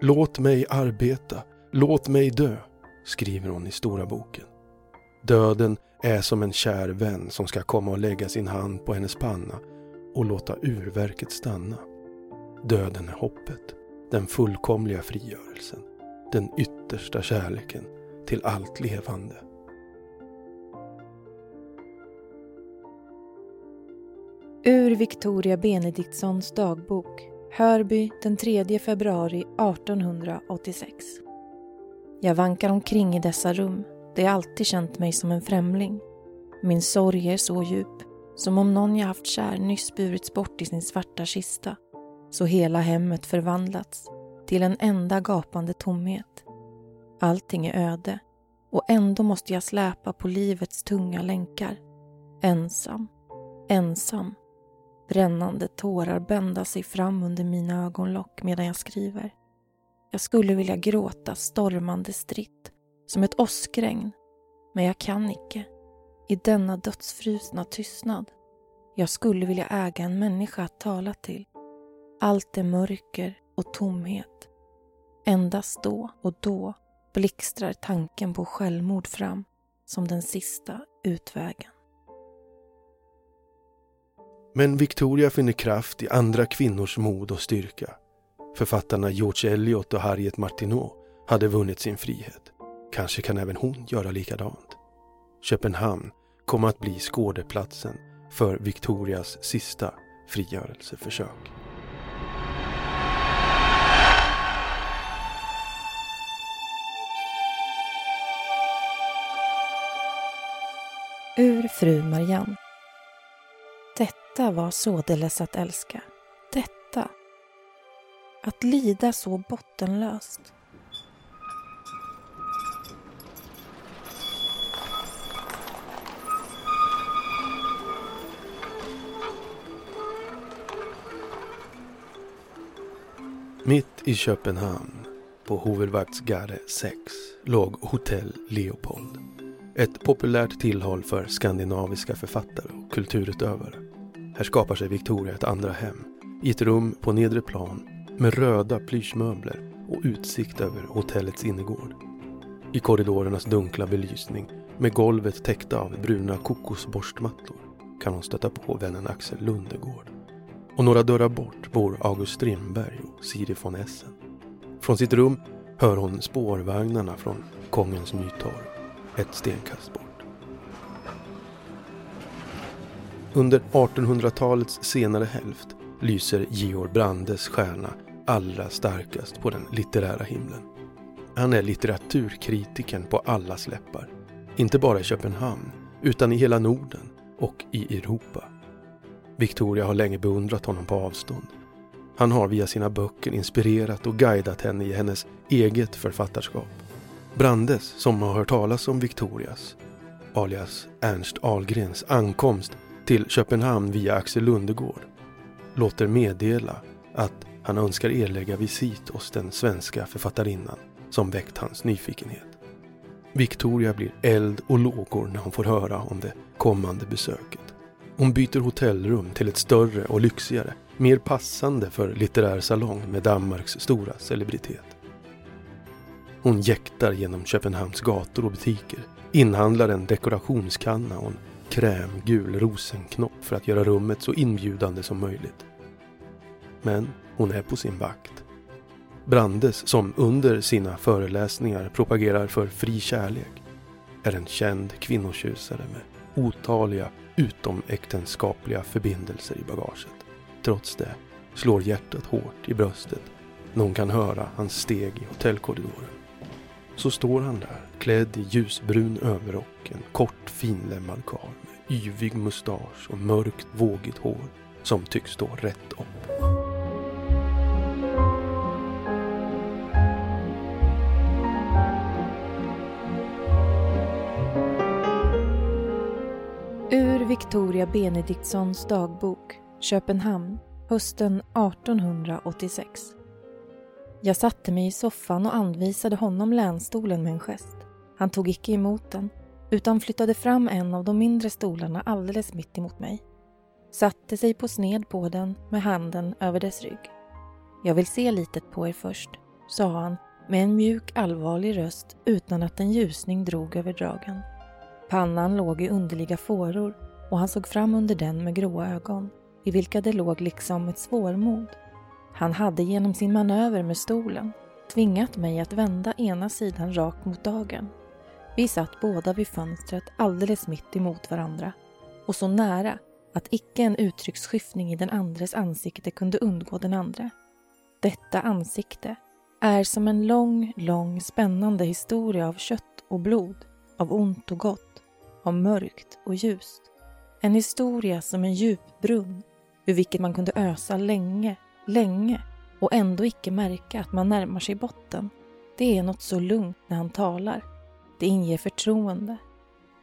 S1: Låt mig arbeta, låt mig dö, skriver hon i Stora boken. Döden är som en kär vän som ska komma och lägga sin hand på hennes panna och låta urverket stanna. Döden är hoppet, den fullkomliga frigörelsen, den yttersta kärleken till allt levande.
S2: Ur Victoria Benediktssons dagbok Hörby den 3 februari 1886 Jag vankar omkring i dessa rum där jag alltid känt mig som en främling. Min sorg är så djup, som om någon jag haft kär nyss burits bort i sin svarta kista, så hela hemmet förvandlats till en enda gapande tomhet. Allting är öde och ändå måste jag släpa på livets tunga länkar. Ensam, ensam Brännande tårar bända sig fram under mina ögonlock medan jag skriver. Jag skulle vilja gråta stormande stritt som ett åskregn, men jag kan icke. I denna dödsfrusna tystnad. Jag skulle vilja äga en människa att tala till. Allt är mörker och tomhet. Endast då och då blixtrar tanken på självmord fram som den sista utvägen.
S1: Men Victoria finner kraft i andra kvinnors mod och styrka. Författarna George Eliot och Harriet Martineau hade vunnit sin frihet. Kanske kan även hon göra likadant. Köpenhamn kom att bli skådeplatsen för Victorias sista frigörelseförsök.
S2: Ur Fru Marianne detta var således att älska. Detta. Att lida så bottenlöst.
S1: Mitt i Köpenhamn, på Hovedvaktsgade 6, låg Hotell Leopold. Ett populärt tillhåll för skandinaviska författare och kulturutövare. Här skapar sig Victoria ett andra hem i ett rum på nedre plan med röda plyschmöbler och utsikt över hotellets innergård. I korridorernas dunkla belysning med golvet täckta av bruna kokosborstmattor kan hon stöta på vännen Axel Lundegård. Och några dörrar bort bor August Strindberg och Siri von Essen. Från sitt rum hör hon spårvagnarna från Kongens Nytorg, ett stenkast bort. Under 1800-talets senare hälft lyser Georg Brandes stjärna allra starkast på den litterära himlen. Han är litteraturkritiken på allas läppar. Inte bara i Köpenhamn, utan i hela Norden och i Europa. Victoria har länge beundrat honom på avstånd. Han har via sina böcker inspirerat och guidat henne i hennes eget författarskap. Brandes, som har hört talas om Victorias, alias Ernst Ahlgrens ankomst till Köpenhamn via Axel Lundegård låter meddela att han önskar erlägga visit hos den svenska författarinnan som väckt hans nyfikenhet. Victoria blir eld och lågor när hon får höra om det kommande besöket. Hon byter hotellrum till ett större och lyxigare, mer passande för litterär salong med Danmarks stora celebritet. Hon jäktar genom Köpenhamns gator och butiker, inhandlar en dekorationskanna och en krämgul rosenknopp för att göra rummet så inbjudande som möjligt. Men hon är på sin vakt. Brandes, som under sina föreläsningar propagerar för fri kärlek, är en känd kvinnotjusare med otaliga utomäktenskapliga förbindelser i bagaget. Trots det slår hjärtat hårt i bröstet när hon kan höra hans steg i hotellkorridoren. Så står han där, klädd i ljusbrun överrock, en kort finlemmad karl med yvig mustasch och mörkt vågigt hår som tycks stå rätt upp.
S2: Ur Victoria Benediktssons dagbok, Köpenhamn, hösten 1886. Jag satte mig i soffan och anvisade honom länstolen med en gest. Han tog icke emot den, utan flyttade fram en av de mindre stolarna alldeles mitt emot mig. Satte sig på sned på den med handen över dess rygg. Jag vill se litet på er först, sa han med en mjuk allvarlig röst utan att en ljusning drog över dragen. Pannan låg i underliga fåror och han såg fram under den med gråa ögon, i vilka det låg liksom ett svårmod. Han hade genom sin manöver med stolen tvingat mig att vända ena sidan rakt mot dagen. Vi satt båda vid fönstret alldeles mitt emot varandra och så nära att icke en uttrycksskiftning i den andres ansikte kunde undgå den andra. Detta ansikte är som en lång, lång spännande historia av kött och blod, av ont och gott, av mörkt och ljust. En historia som en djup brunn ur vilket man kunde ösa länge länge och ändå icke märka att man närmar sig botten. Det är något så lugnt när han talar. Det inger förtroende.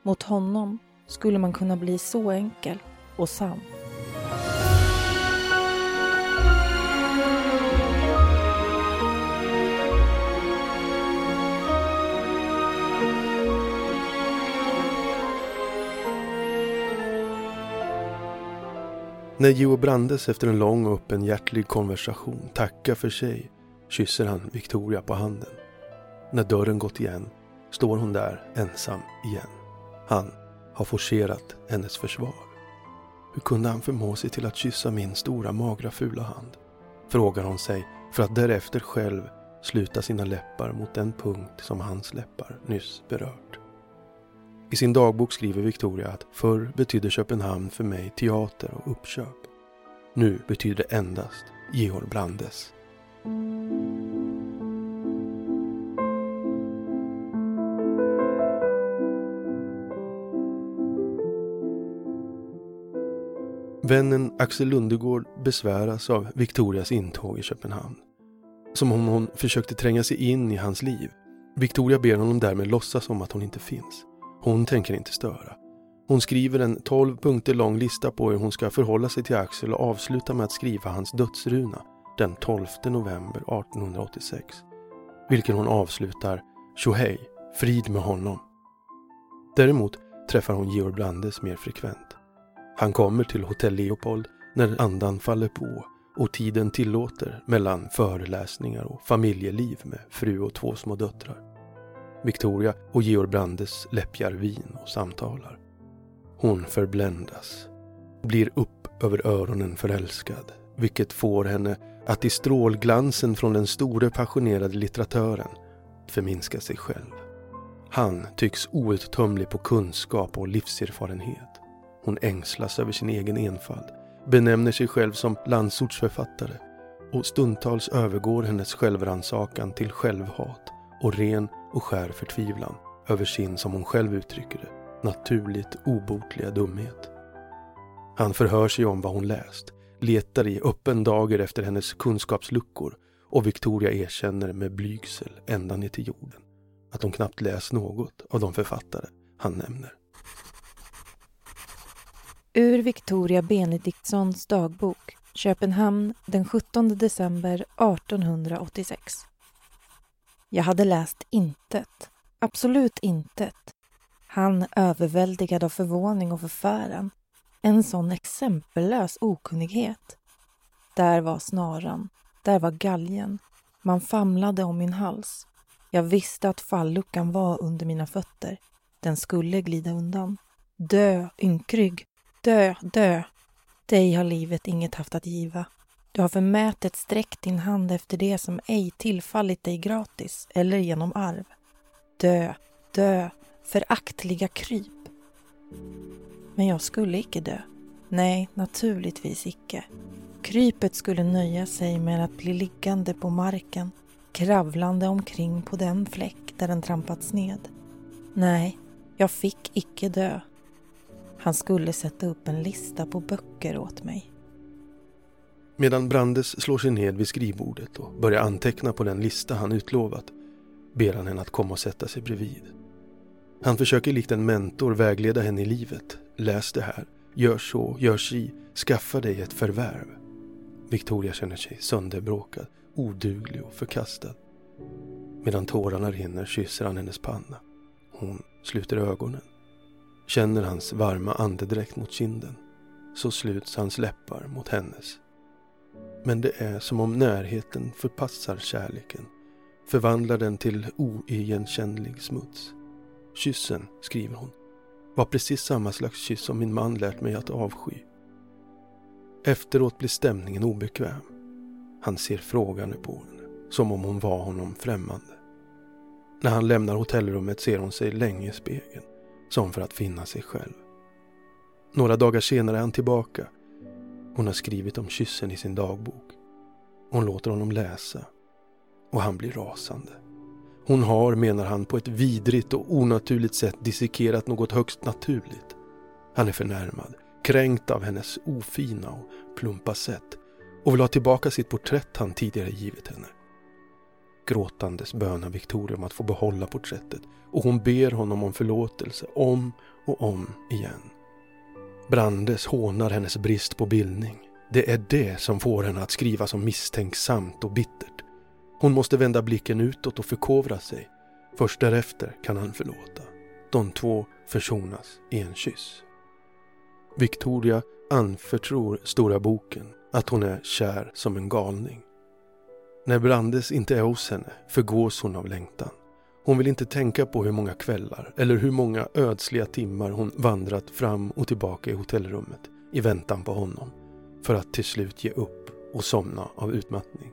S2: Mot honom skulle man kunna bli så enkel och sann.
S1: När Geo Brandes efter en lång och öppenhjärtig konversation tackar för sig kysser han Victoria på handen. När dörren gått igen står hon där ensam igen. Han har forcerat hennes försvar. Hur kunde han förmå sig till att kyssa min stora magra fula hand? Frågar hon sig för att därefter själv sluta sina läppar mot den punkt som hans läppar nyss berört. I sin dagbok skriver Victoria att förr betydde Köpenhamn för mig teater och uppköp. Nu betyder det endast Georg Brandes. Vännen Axel Lundegård besväras av Victorias intåg i Köpenhamn. Som om hon försökte tränga sig in i hans liv. Victoria ber honom därmed låtsas som att hon inte finns. Hon tänker inte störa. Hon skriver en 12 punkter lång lista på hur hon ska förhålla sig till Axel och avsluta med att skriva hans dödsruna den 12 november 1886. Vilken hon avslutar Tjohej, frid med honom. Däremot träffar hon Georg Brandes mer frekvent. Han kommer till Hotell Leopold när andan faller på och tiden tillåter mellan föreläsningar och familjeliv med fru och två små döttrar. Victoria och Georg Brandes läppjar vin och samtalar. Hon förbländas, blir upp över öronen förälskad, vilket får henne att i strålglansen från den store passionerade litteratören förminska sig själv. Han tycks outtömlig på kunskap och livserfarenhet. Hon ängslas över sin egen enfald, benämner sig själv som landsortsförfattare och stundtals övergår hennes självrannsakan till självhat och ren och skär förtvivlan över sin, som hon själv uttrycker det, naturligt obotliga dumhet. Han förhör sig om vad hon läst, letar i öppen dager efter hennes kunskapsluckor och Victoria erkänner med blygsel ända ner till jorden att hon knappt läst något av de författare han nämner.
S2: Ur Victoria Benediktssons dagbok, Köpenhamn den 17 december 1886. Jag hade läst intet, absolut intet. Han överväldigad av förvåning och förfäran. En sån exempellös okunnighet. Där var snaran, där var galgen. Man famlade om min hals. Jag visste att falluckan var under mina fötter. Den skulle glida undan. Dö, ynkrygg, Dö, dö. Dig har livet inget haft att giva. Du har förmätet sträckt din hand efter det som ej tillfallit dig gratis eller genom arv. Dö, dö, föraktliga kryp. Men jag skulle icke dö. Nej, naturligtvis icke. Krypet skulle nöja sig med att bli liggande på marken, kravlande omkring på den fläck där den trampats ned. Nej, jag fick icke dö. Han skulle sätta upp en lista på böcker åt mig.
S1: Medan Brandes slår sig ned vid skrivbordet och börjar anteckna på den lista han utlovat ber han henne att komma och sätta sig bredvid. Han försöker likt en mentor vägleda henne i livet. Läs det här, gör så, gör si, skaffa dig ett förvärv. Victoria känner sig sönderbråkad, oduglig och förkastad. Medan tårarna rinner kysser han hennes panna. Hon sluter ögonen känner hans varma andedräkt mot kinden så sluts hans läppar mot hennes. Men det är som om närheten förpassar kärleken, förvandlar den till oigenkännlig smuts. Kyssen, skriver hon, var precis samma slags kyss som min man lärt mig att avsky. Efteråt blir stämningen obekväm. Han ser frågande på henne, som om hon var honom främmande. När han lämnar hotellrummet ser hon sig länge i spegeln som för att finna sig själv. Några dagar senare är han tillbaka. Hon har skrivit om kyssen i sin dagbok. Hon låter honom läsa och han blir rasande. Hon har, menar han, på ett vidrigt och onaturligt sätt dissekerat något högst naturligt. Han är förnärmad, kränkt av hennes ofina och plumpa sätt och vill ha tillbaka sitt porträtt han tidigare givit henne. Gråtandes bönar Victoria om att få behålla porträttet och hon ber honom om förlåtelse om och om igen. Brandes hånar hennes brist på bildning. Det är det som får henne att skriva så misstänksamt och bittert. Hon måste vända blicken utåt och förkovra sig. Först därefter kan han förlåta. De två försonas i en kyss. Victoria anförtror Stora boken att hon är kär som en galning. När Brandes inte är hos henne förgås hon av längtan. Hon vill inte tänka på hur många kvällar eller hur många ödsliga timmar hon vandrat fram och tillbaka i hotellrummet i väntan på honom för att till slut ge upp och somna av utmattning.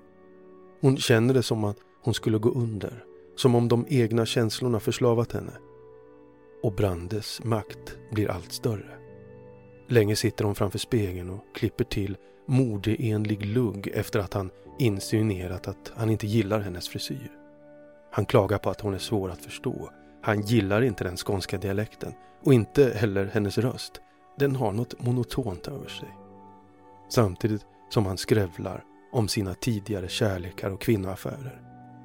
S1: Hon känner det som att hon skulle gå under, som om de egna känslorna förslavat henne. Och Brandes makt blir allt större. Länge sitter hon framför spegeln och klipper till modeenlig lugg efter att han insinuerat att han inte gillar hennes frisyr. Han klagar på att hon är svår att förstå. Han gillar inte den skånska dialekten och inte heller hennes röst. Den har något monotont över sig. Samtidigt som han skrävlar om sina tidigare kärlekar och kvinnoaffärer.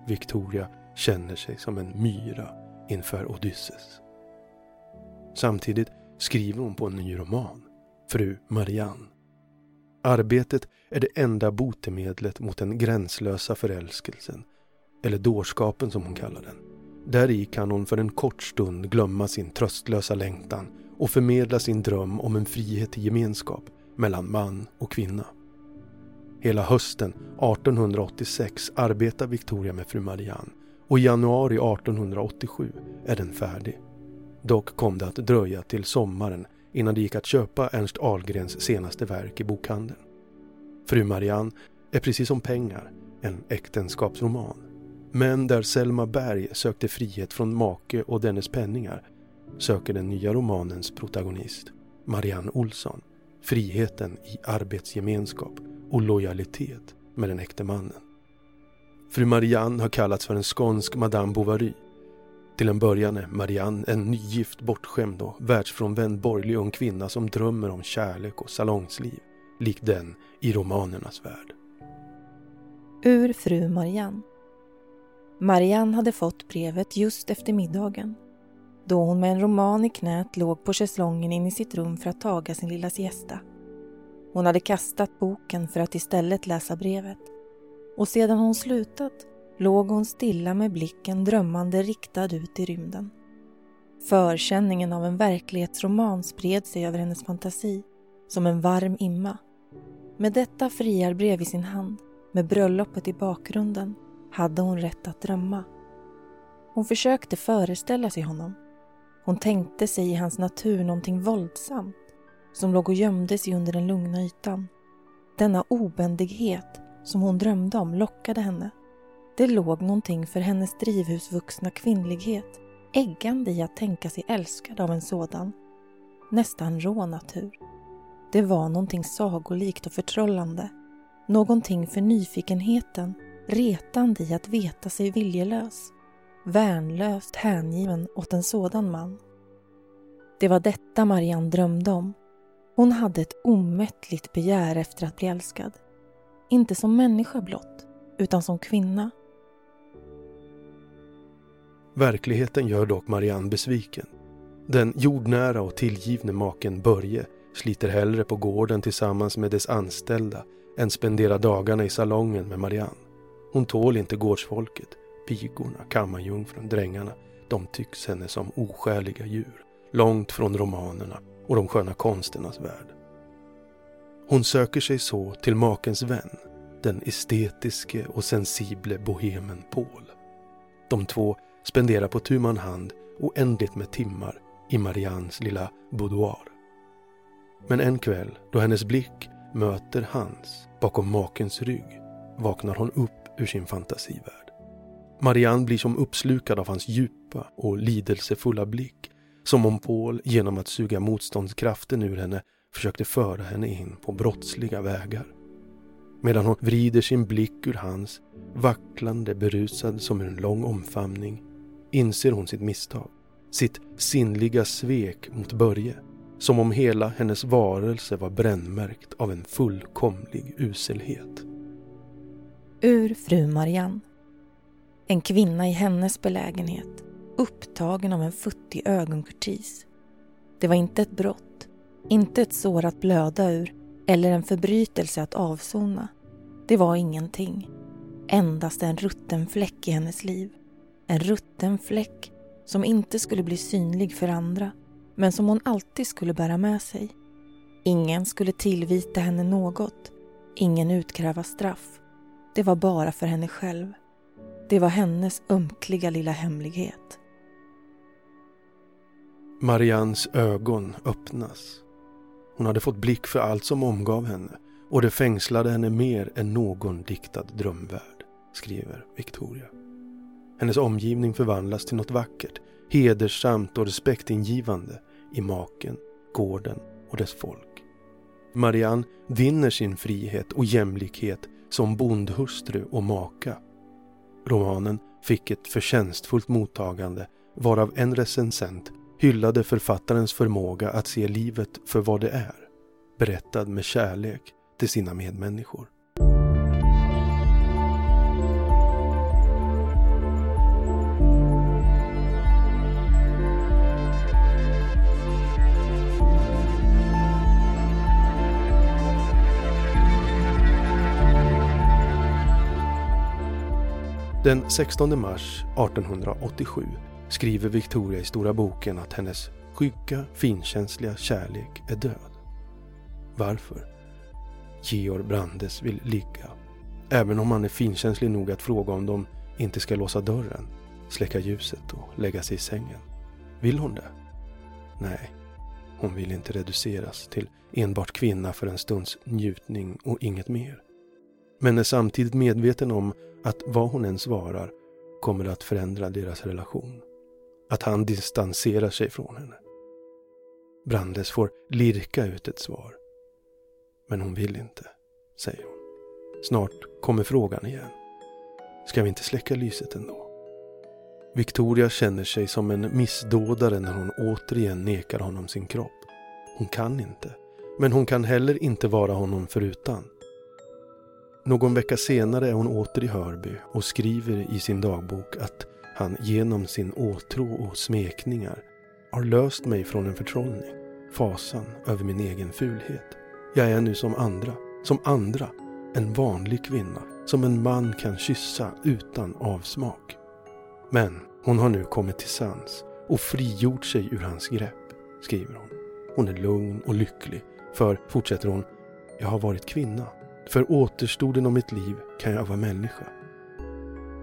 S1: Victoria känner sig som en myra inför Odysseus. Samtidigt skriver hon på en ny roman, Fru Marianne. Arbetet är det enda botemedlet mot den gränslösa förälskelsen, eller dårskapen som hon kallar den. Där i kan hon för en kort stund glömma sin tröstlösa längtan och förmedla sin dröm om en frihet i gemenskap mellan man och kvinna. Hela hösten 1886 arbetar Victoria med fru Marianne och i januari 1887 är den färdig. Dock kom det att dröja till sommaren innan det gick att köpa Ernst Ahlgrens senaste verk i bokhandeln. Fru Marianne är precis som pengar en äktenskapsroman. Men där Selma Berg sökte frihet från make och dennes penningar söker den nya romanens protagonist, Marianne Olsson, friheten i arbetsgemenskap och lojalitet med den äkte mannen. Fru Marianne har kallats för en skånsk Madame Bovary. Till en början är Marianne en nygift, bortskämd och världsfrånvänd borgerlig ung kvinna som drömmer om kärlek och salongsliv, likt den i romanernas värld.
S2: Ur Fru Marianne Marianne hade fått brevet just efter middagen då hon med en roman i knät låg på schäslongen in i sitt rum för att taga sin lilla siesta. Hon hade kastat boken för att istället läsa brevet. Och sedan hon slutat låg hon stilla med blicken drömmande riktad ut i rymden. Förkänningen av en verklighetsroman spred sig över hennes fantasi som en varm imma. Med detta friarbrev i sin hand, med bröllopet i bakgrunden, hade hon rätt att drömma. Hon försökte föreställa sig honom. Hon tänkte sig i hans natur någonting våldsamt som låg och gömde sig under den lugna ytan. Denna obändighet som hon drömde om lockade henne. Det låg någonting för hennes drivhusvuxna kvinnlighet äggande i att tänka sig älskad av en sådan, nästan rå natur. Det var någonting sagolikt och förtrollande. Någonting för nyfikenheten retande i att veta sig viljelös, värnlöst hängiven åt en sådan man. Det var detta Marianne drömde om hon hade ett omättligt begär efter att bli älskad. Inte som människa blott, utan som kvinna.
S1: Verkligheten gör dock Marianne besviken. Den jordnära och tillgivne maken Börje sliter hellre på gården tillsammans med dess anställda än spendera dagarna i salongen med Marianne. Hon tål inte gårdsfolket, pigorna, kammarjungfrun, drängarna. De tycks henne som oskäliga djur, långt från romanerna och de sköna konsternas värld. Hon söker sig så till makens vän, den estetiske och sensible bohemen Paul. De två spenderar på tu man hand oändligt med timmar i Mariannes lilla boudoir. Men en kväll då hennes blick möter hans bakom makens rygg vaknar hon upp ur sin fantasivärld. Marianne blir som uppslukad av hans djupa och lidelsefulla blick som om Paul genom att suga motståndskraften ur henne försökte föra henne in på brottsliga vägar. Medan hon vrider sin blick ur hans, vacklande berusad som ur en lång omfamning, inser hon sitt misstag. Sitt sinnliga svek mot Börje. Som om hela hennes varelse var brännmärkt av en fullkomlig uselhet.
S2: Ur fru Marianne. En kvinna i hennes belägenhet upptagen av en futtig ögonkurtis. Det var inte ett brott, inte ett sår att blöda ur eller en förbrytelse att avsona. Det var ingenting. Endast en rutten fläck i hennes liv. En rutten fläck som inte skulle bli synlig för andra men som hon alltid skulle bära med sig. Ingen skulle tillvita henne något, ingen utkräva straff. Det var bara för henne själv. Det var hennes ömkliga lilla hemlighet.
S1: Marians ögon öppnas. Hon hade fått blick för allt som omgav henne och det fängslade henne mer än någon diktad drömvärld, skriver Victoria. Hennes omgivning förvandlas till något vackert, hedersamt och respektingivande i maken, gården och dess folk. Marianne vinner sin frihet och jämlikhet som bondhustru och maka. Romanen fick ett förtjänstfullt mottagande varav en recensent hyllade författarens förmåga att se livet för vad det är, berättad med kärlek till sina medmänniskor. Den 16 mars 1887 skriver Victoria i Stora boken att hennes skygga, finkänsliga kärlek är död. Varför? Georg Brandes vill ligga. Även om han är finkänslig nog att fråga om de inte ska låsa dörren, släcka ljuset och lägga sig i sängen. Vill hon det? Nej, hon vill inte reduceras till enbart kvinna för en stunds njutning och inget mer. Men är samtidigt medveten om att vad hon än svarar kommer att förändra deras relation. Att han distanserar sig från henne. Brandes får lirka ut ett svar. Men hon vill inte, säger hon. Snart kommer frågan igen. Ska vi inte släcka lyset ändå? Victoria känner sig som en missdådare när hon återigen nekar honom sin kropp. Hon kan inte. Men hon kan heller inte vara honom förutan. Någon vecka senare är hon åter i Hörby och skriver i sin dagbok att han genom sin åtrå och smekningar har löst mig från en förtrollning, fasan över min egen fulhet. Jag är nu som andra, som andra, en vanlig kvinna som en man kan kyssa utan avsmak. Men hon har nu kommit till sans och frigjort sig ur hans grepp, skriver hon. Hon är lugn och lycklig, för, fortsätter hon, jag har varit kvinna för återstoden av mitt liv kan jag vara människa.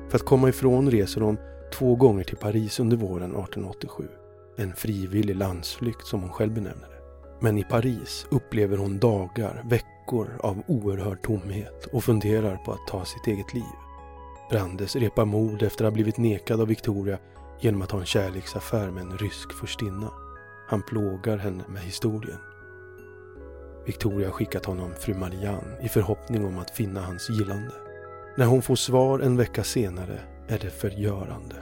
S1: För att komma ifrån reser hon två gånger till Paris under våren 1887. En frivillig landsflykt som hon själv benämner det. Men i Paris upplever hon dagar, veckor av oerhörd tomhet och funderar på att ta sitt eget liv. Brandes repar mod efter att ha blivit nekad av Victoria genom att ha en kärleksaffär med en rysk furstinna. Han plågar henne med historien Victoria skickat honom fru Marianne i förhoppning om att finna hans gillande. När hon får svar en vecka senare är det förgörande.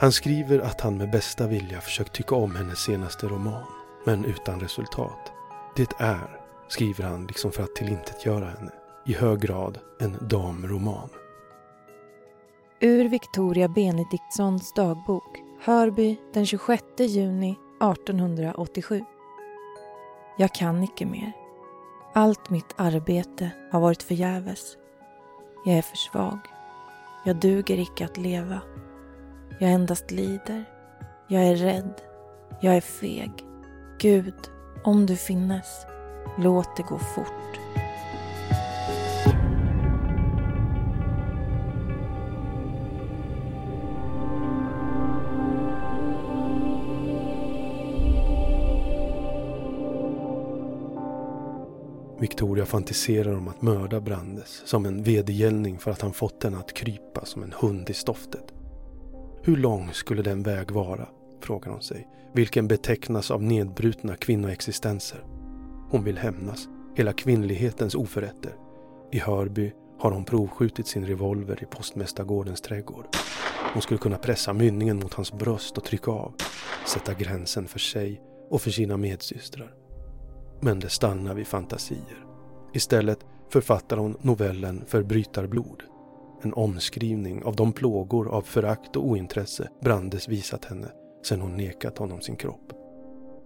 S1: Han skriver att han med bästa vilja försökt tycka om hennes senaste roman, men utan resultat. Det är, skriver han liksom för att tillintetgöra henne, i hög grad en damroman.
S2: Ur Victoria Benediktssons dagbok, Hörby den 26 juni 1887. Jag kan icke mer. Allt mitt arbete har varit förgäves. Jag är för svag. Jag duger icke att leva. Jag endast lider. Jag är rädd. Jag är feg. Gud, om du finnes, låt det gå fort.
S1: Victoria fantiserar om att mörda Brandes som en vedergällning för att han fått henne att krypa som en hund i stoftet. Hur lång skulle den väg vara? frågar hon sig, vilken betecknas av nedbrutna kvinnoexistenser. Hon vill hämnas, hela kvinnlighetens oförrätter. I Hörby har hon provskjutit sin revolver i postmästargårdens trädgård. Hon skulle kunna pressa mynningen mot hans bröst och trycka av, sätta gränsen för sig och för sina medsystrar. Men det stannar vid fantasier. Istället författar hon novellen Förbrytarblod. En omskrivning av de plågor av förakt och ointresse Brandes visat henne sedan hon nekat honom sin kropp.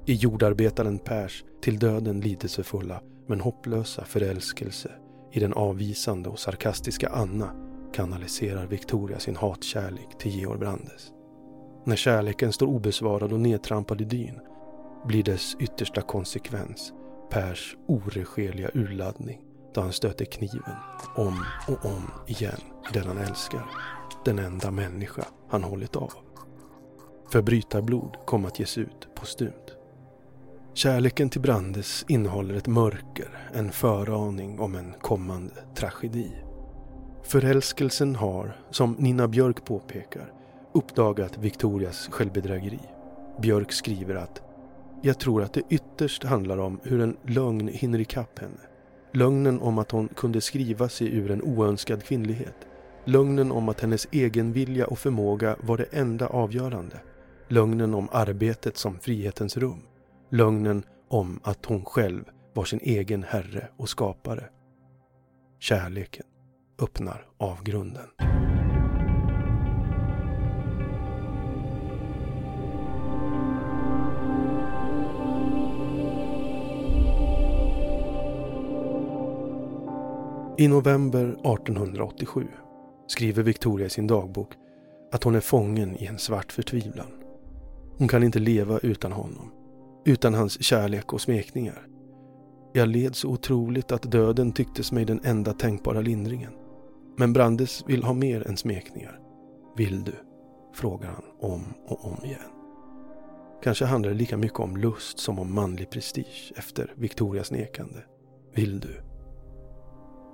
S1: I jordarbetaren Pers till döden lidelsefulla men hopplösa förälskelse i den avvisande och sarkastiska Anna kanaliserar Victoria sin hatkärlek till Georg Brandes. När kärleken står obesvarad och nedtrampad i dyn blir dess yttersta konsekvens Pers oregerliga urladdning då han stöter kniven om och om igen i den han älskar. Den enda människa han hållit av. Förbrytarblod kom att ges ut postumt. Kärleken till Brandes innehåller ett mörker, en föraning om en kommande tragedi. Förälskelsen har, som Nina Björk påpekar, uppdagat Victorias självbedrägeri. Björk skriver att jag tror att det ytterst handlar om hur en lögn hinner ikapp henne. Lögnen om att hon kunde skriva sig ur en oönskad kvinnlighet. Lögnen om att hennes egen vilja och förmåga var det enda avgörande. Lögnen om arbetet som frihetens rum. Lögnen om att hon själv var sin egen herre och skapare. Kärleken öppnar avgrunden. I november 1887 skriver Victoria i sin dagbok att hon är fången i en svart förtvivlan. Hon kan inte leva utan honom, utan hans kärlek och smekningar. Jag led så otroligt att döden tycktes mig den enda tänkbara lindringen. Men Brandes vill ha mer än smekningar. Vill du? frågar han om och om igen. Kanske handlar det lika mycket om lust som om manlig prestige efter Victorias nekande. Vill du?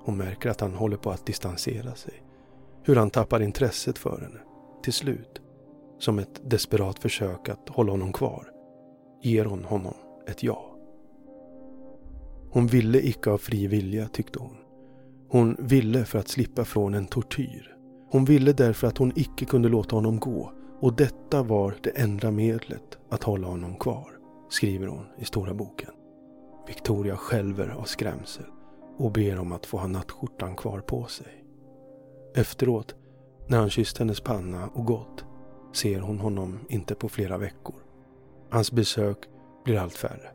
S1: Hon märker att han håller på att distansera sig. Hur han tappar intresset för henne. Till slut, som ett desperat försök att hålla honom kvar, ger hon honom ett ja. Hon ville icke av fri vilja, tyckte hon. Hon ville för att slippa från en tortyr. Hon ville därför att hon icke kunde låta honom gå och detta var det enda medlet att hålla honom kvar, skriver hon i Stora boken. Victoria skälver av skrämsel och ber om att få ha nattskjortan kvar på sig. Efteråt, när han kysst hennes panna och gått, ser hon honom inte på flera veckor. Hans besök blir allt färre.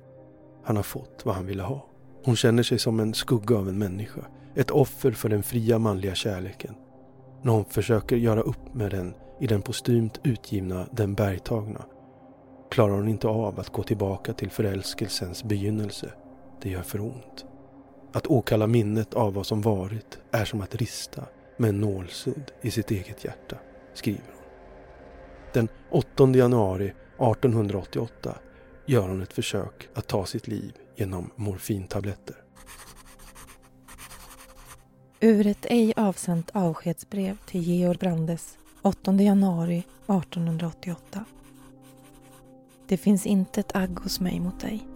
S1: Han har fått vad han ville ha. Hon känner sig som en skugga av en människa. Ett offer för den fria manliga kärleken. När hon försöker göra upp med den i den postumt utgivna Den bergtagna klarar hon inte av att gå tillbaka till förälskelsens begynnelse. Det gör för ont. Att åkalla minnet av vad som varit är som att rista med en nålsudd i sitt eget hjärta, skriver hon. Den 8 januari 1888 gör hon ett försök att ta sitt liv genom morfintabletter.
S2: Ur ett ej avsänt avskedsbrev till Georg Brandes 8 januari 1888. Det finns inte ett agg hos mig mot dig.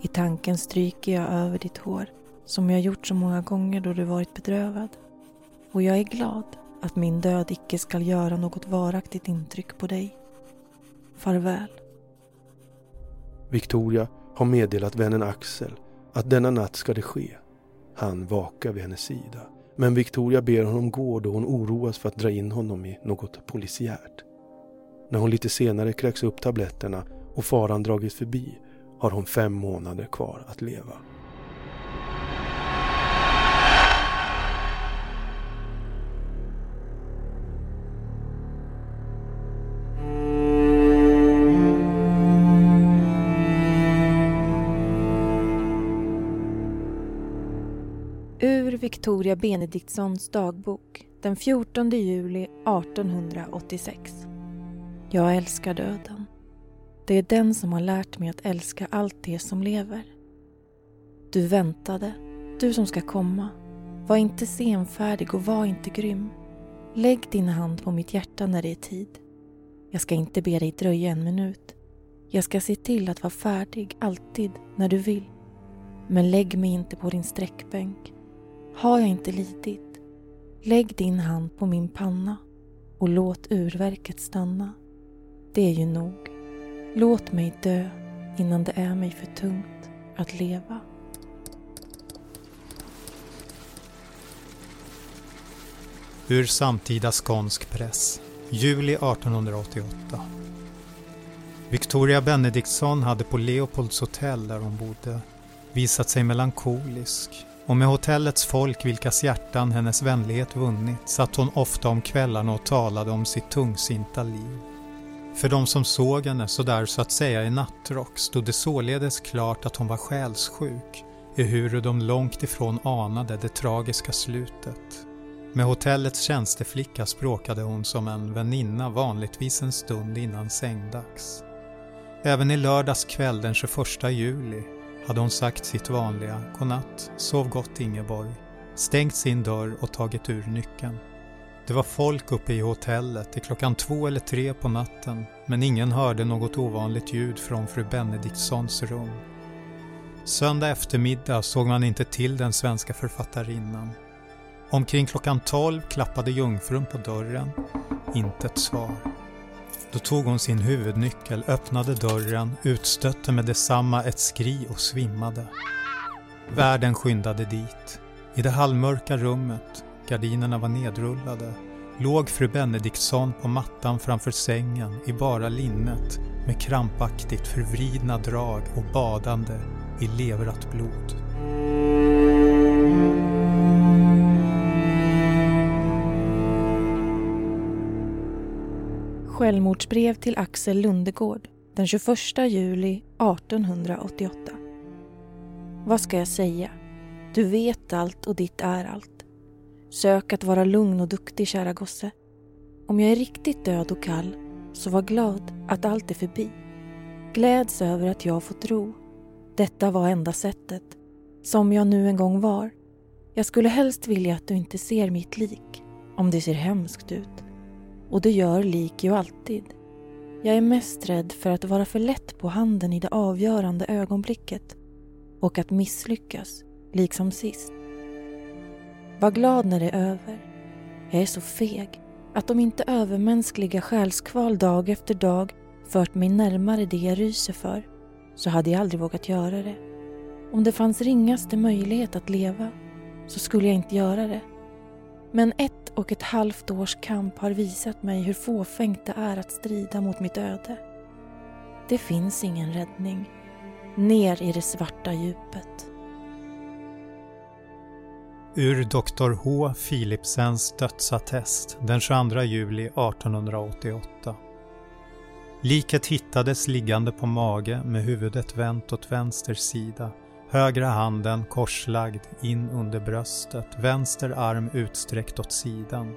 S2: I tanken stryker jag över ditt hår som jag gjort så många gånger då du varit bedrövad. Och jag är glad att min död icke skall göra något varaktigt intryck på dig. Farväl.
S1: Victoria har meddelat vännen Axel att denna natt ska det ske. Han vakar vid hennes sida. Men Victoria ber honom gå då hon oroas för att dra in honom i något polisiärt. När hon lite senare kräks upp tabletterna och faran dragit förbi har hon fem månader kvar att leva.
S2: Victoria Benediktssons dagbok den 14 juli 1886. Jag älskar döden. Det är den som har lärt mig att älska allt det som lever. Du väntade, du som ska komma. Var inte senfärdig och var inte grym. Lägg din hand på mitt hjärta när det är tid. Jag ska inte be dig dröja en minut. Jag ska se till att vara färdig alltid när du vill. Men lägg mig inte på din sträckbänk. Har jag inte lidit? Lägg din hand på min panna och låt urverket stanna. Det är ju nog. Låt mig dö innan det är mig för tungt att leva.
S3: Ur samtida skånsk press, juli 1888. Victoria Benediktsson hade på Leopolds hotell där hon bodde visat sig melankolisk och med hotellets folk vilkas hjärtan hennes vänlighet vunnit satt hon ofta om kvällarna och talade om sitt tungsinta liv. För de som såg henne sådär så att säga i nattrock stod det således klart att hon var själssjuk, ehuru de långt ifrån anade det tragiska slutet. Med hotellets tjänsteflicka språkade hon som en väninna vanligtvis en stund innan sängdags. Även i lördags kväll den 21 juli hade hon sagt sitt vanliga godnatt, sov gott Ingeborg, stängt sin dörr och tagit ur nyckeln. Det var folk uppe i hotellet till klockan två eller tre på natten men ingen hörde något ovanligt ljud från fru Benediktssons rum. Söndag eftermiddag såg man inte till den svenska författarinnan. Omkring klockan tolv klappade jungfrun på dörren. Inte ett svar. Då tog hon sin huvudnyckel, öppnade dörren, utstötte med detsamma ett skri och svimmade. Värden skyndade dit. I det halvmörka rummet, gardinerna var nedrullade, låg fru Benediktsson på mattan framför sängen i bara linnet med krampaktigt förvridna drag och badande i leverat blod.
S2: Självmordsbrev till Axel Lundegård den 21 juli 1888. Vad ska jag säga? Du vet allt och ditt är allt. Sök att vara lugn och duktig, kära gosse. Om jag är riktigt död och kall, så var glad att allt är förbi. Gläds över att jag fått ro. Detta var enda sättet, som jag nu en gång var. Jag skulle helst vilja att du inte ser mitt lik, om det ser hemskt ut. Och det gör lik ju alltid. Jag är mest rädd för att vara för lätt på handen i det avgörande ögonblicket och att misslyckas, liksom sist. Var glad när det är över. Jag är så feg att om inte övermänskliga själskval dag efter dag fört mig närmare det jag ryser för så hade jag aldrig vågat göra det. Om det fanns ringaste möjlighet att leva så skulle jag inte göra det. Men ett och ett halvt års kamp har visat mig hur fåfängt det är att strida mot mitt öde. Det finns ingen räddning. Ner i det svarta djupet.
S3: Ur Dr H. Philipsens dödsattest den 22 juli 1888. Liket hittades liggande på mage med huvudet vänt åt vänster sida Högra handen korslagd in under bröstet, vänster arm utsträckt åt sidan.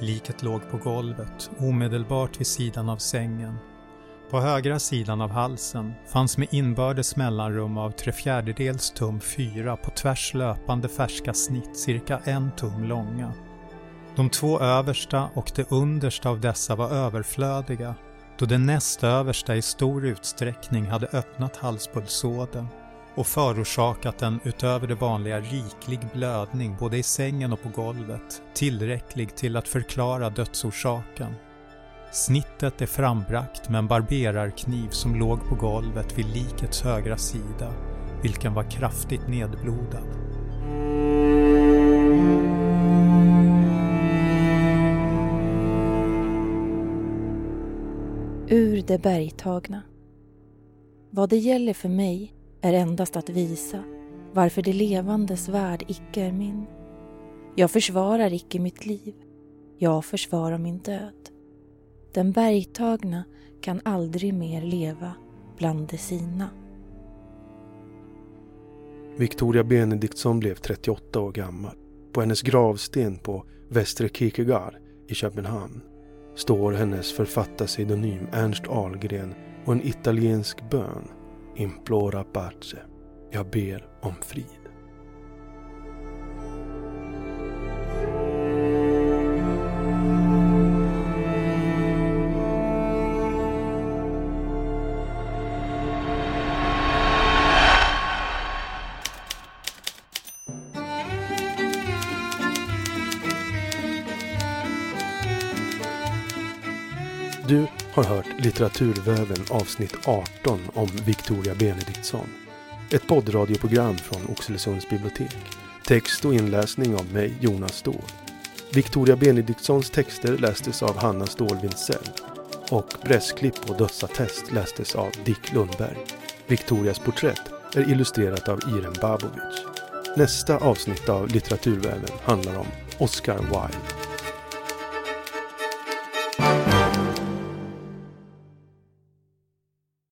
S3: Liket låg på golvet, omedelbart vid sidan av sängen. På högra sidan av halsen fanns med inbördes mellanrum av tre fjärdedels tum fyra på tvärs löpande färska snitt cirka en tum långa. De två översta och det understa av dessa var överflödiga då det näst översta i stor utsträckning hade öppnat halspulsådern och förorsakat en utöver det vanliga riklig blödning både i sängen och på golvet, tillräcklig till att förklara dödsorsaken. Snittet är frambrakt med en barberarkniv som låg på golvet vid likets högra sida, vilken var kraftigt nedblodad.
S2: Ur det bergtagna. Vad det gäller för mig är endast att visa varför det levandes värld icke är min. Jag försvarar icke mitt liv, jag försvarar min död. Den bergtagna kan aldrig mer leva bland de sina.
S1: Victoria Benediktsson blev 38 år gammal. På hennes gravsten på Västre Kierkegaard i Köpenhamn står hennes författarpseudonym Ernst Ahlgren och en italiensk bön implora pace. Jag ber om frid. Litteraturväven avsnitt 18 om Victoria Benediktsson. Ett poddradioprogram från Oxelösunds bibliotek. Text och inläsning av mig, Jonas Ståhl. Victoria Benediktssons texter lästes av Hanna Ståhl Wintzell och pressklipp och dödsattest lästes av Dick Lundberg. Victorias porträtt är illustrerat av Irem Babovic. Nästa avsnitt av Litteraturväven handlar om Oscar Wilde.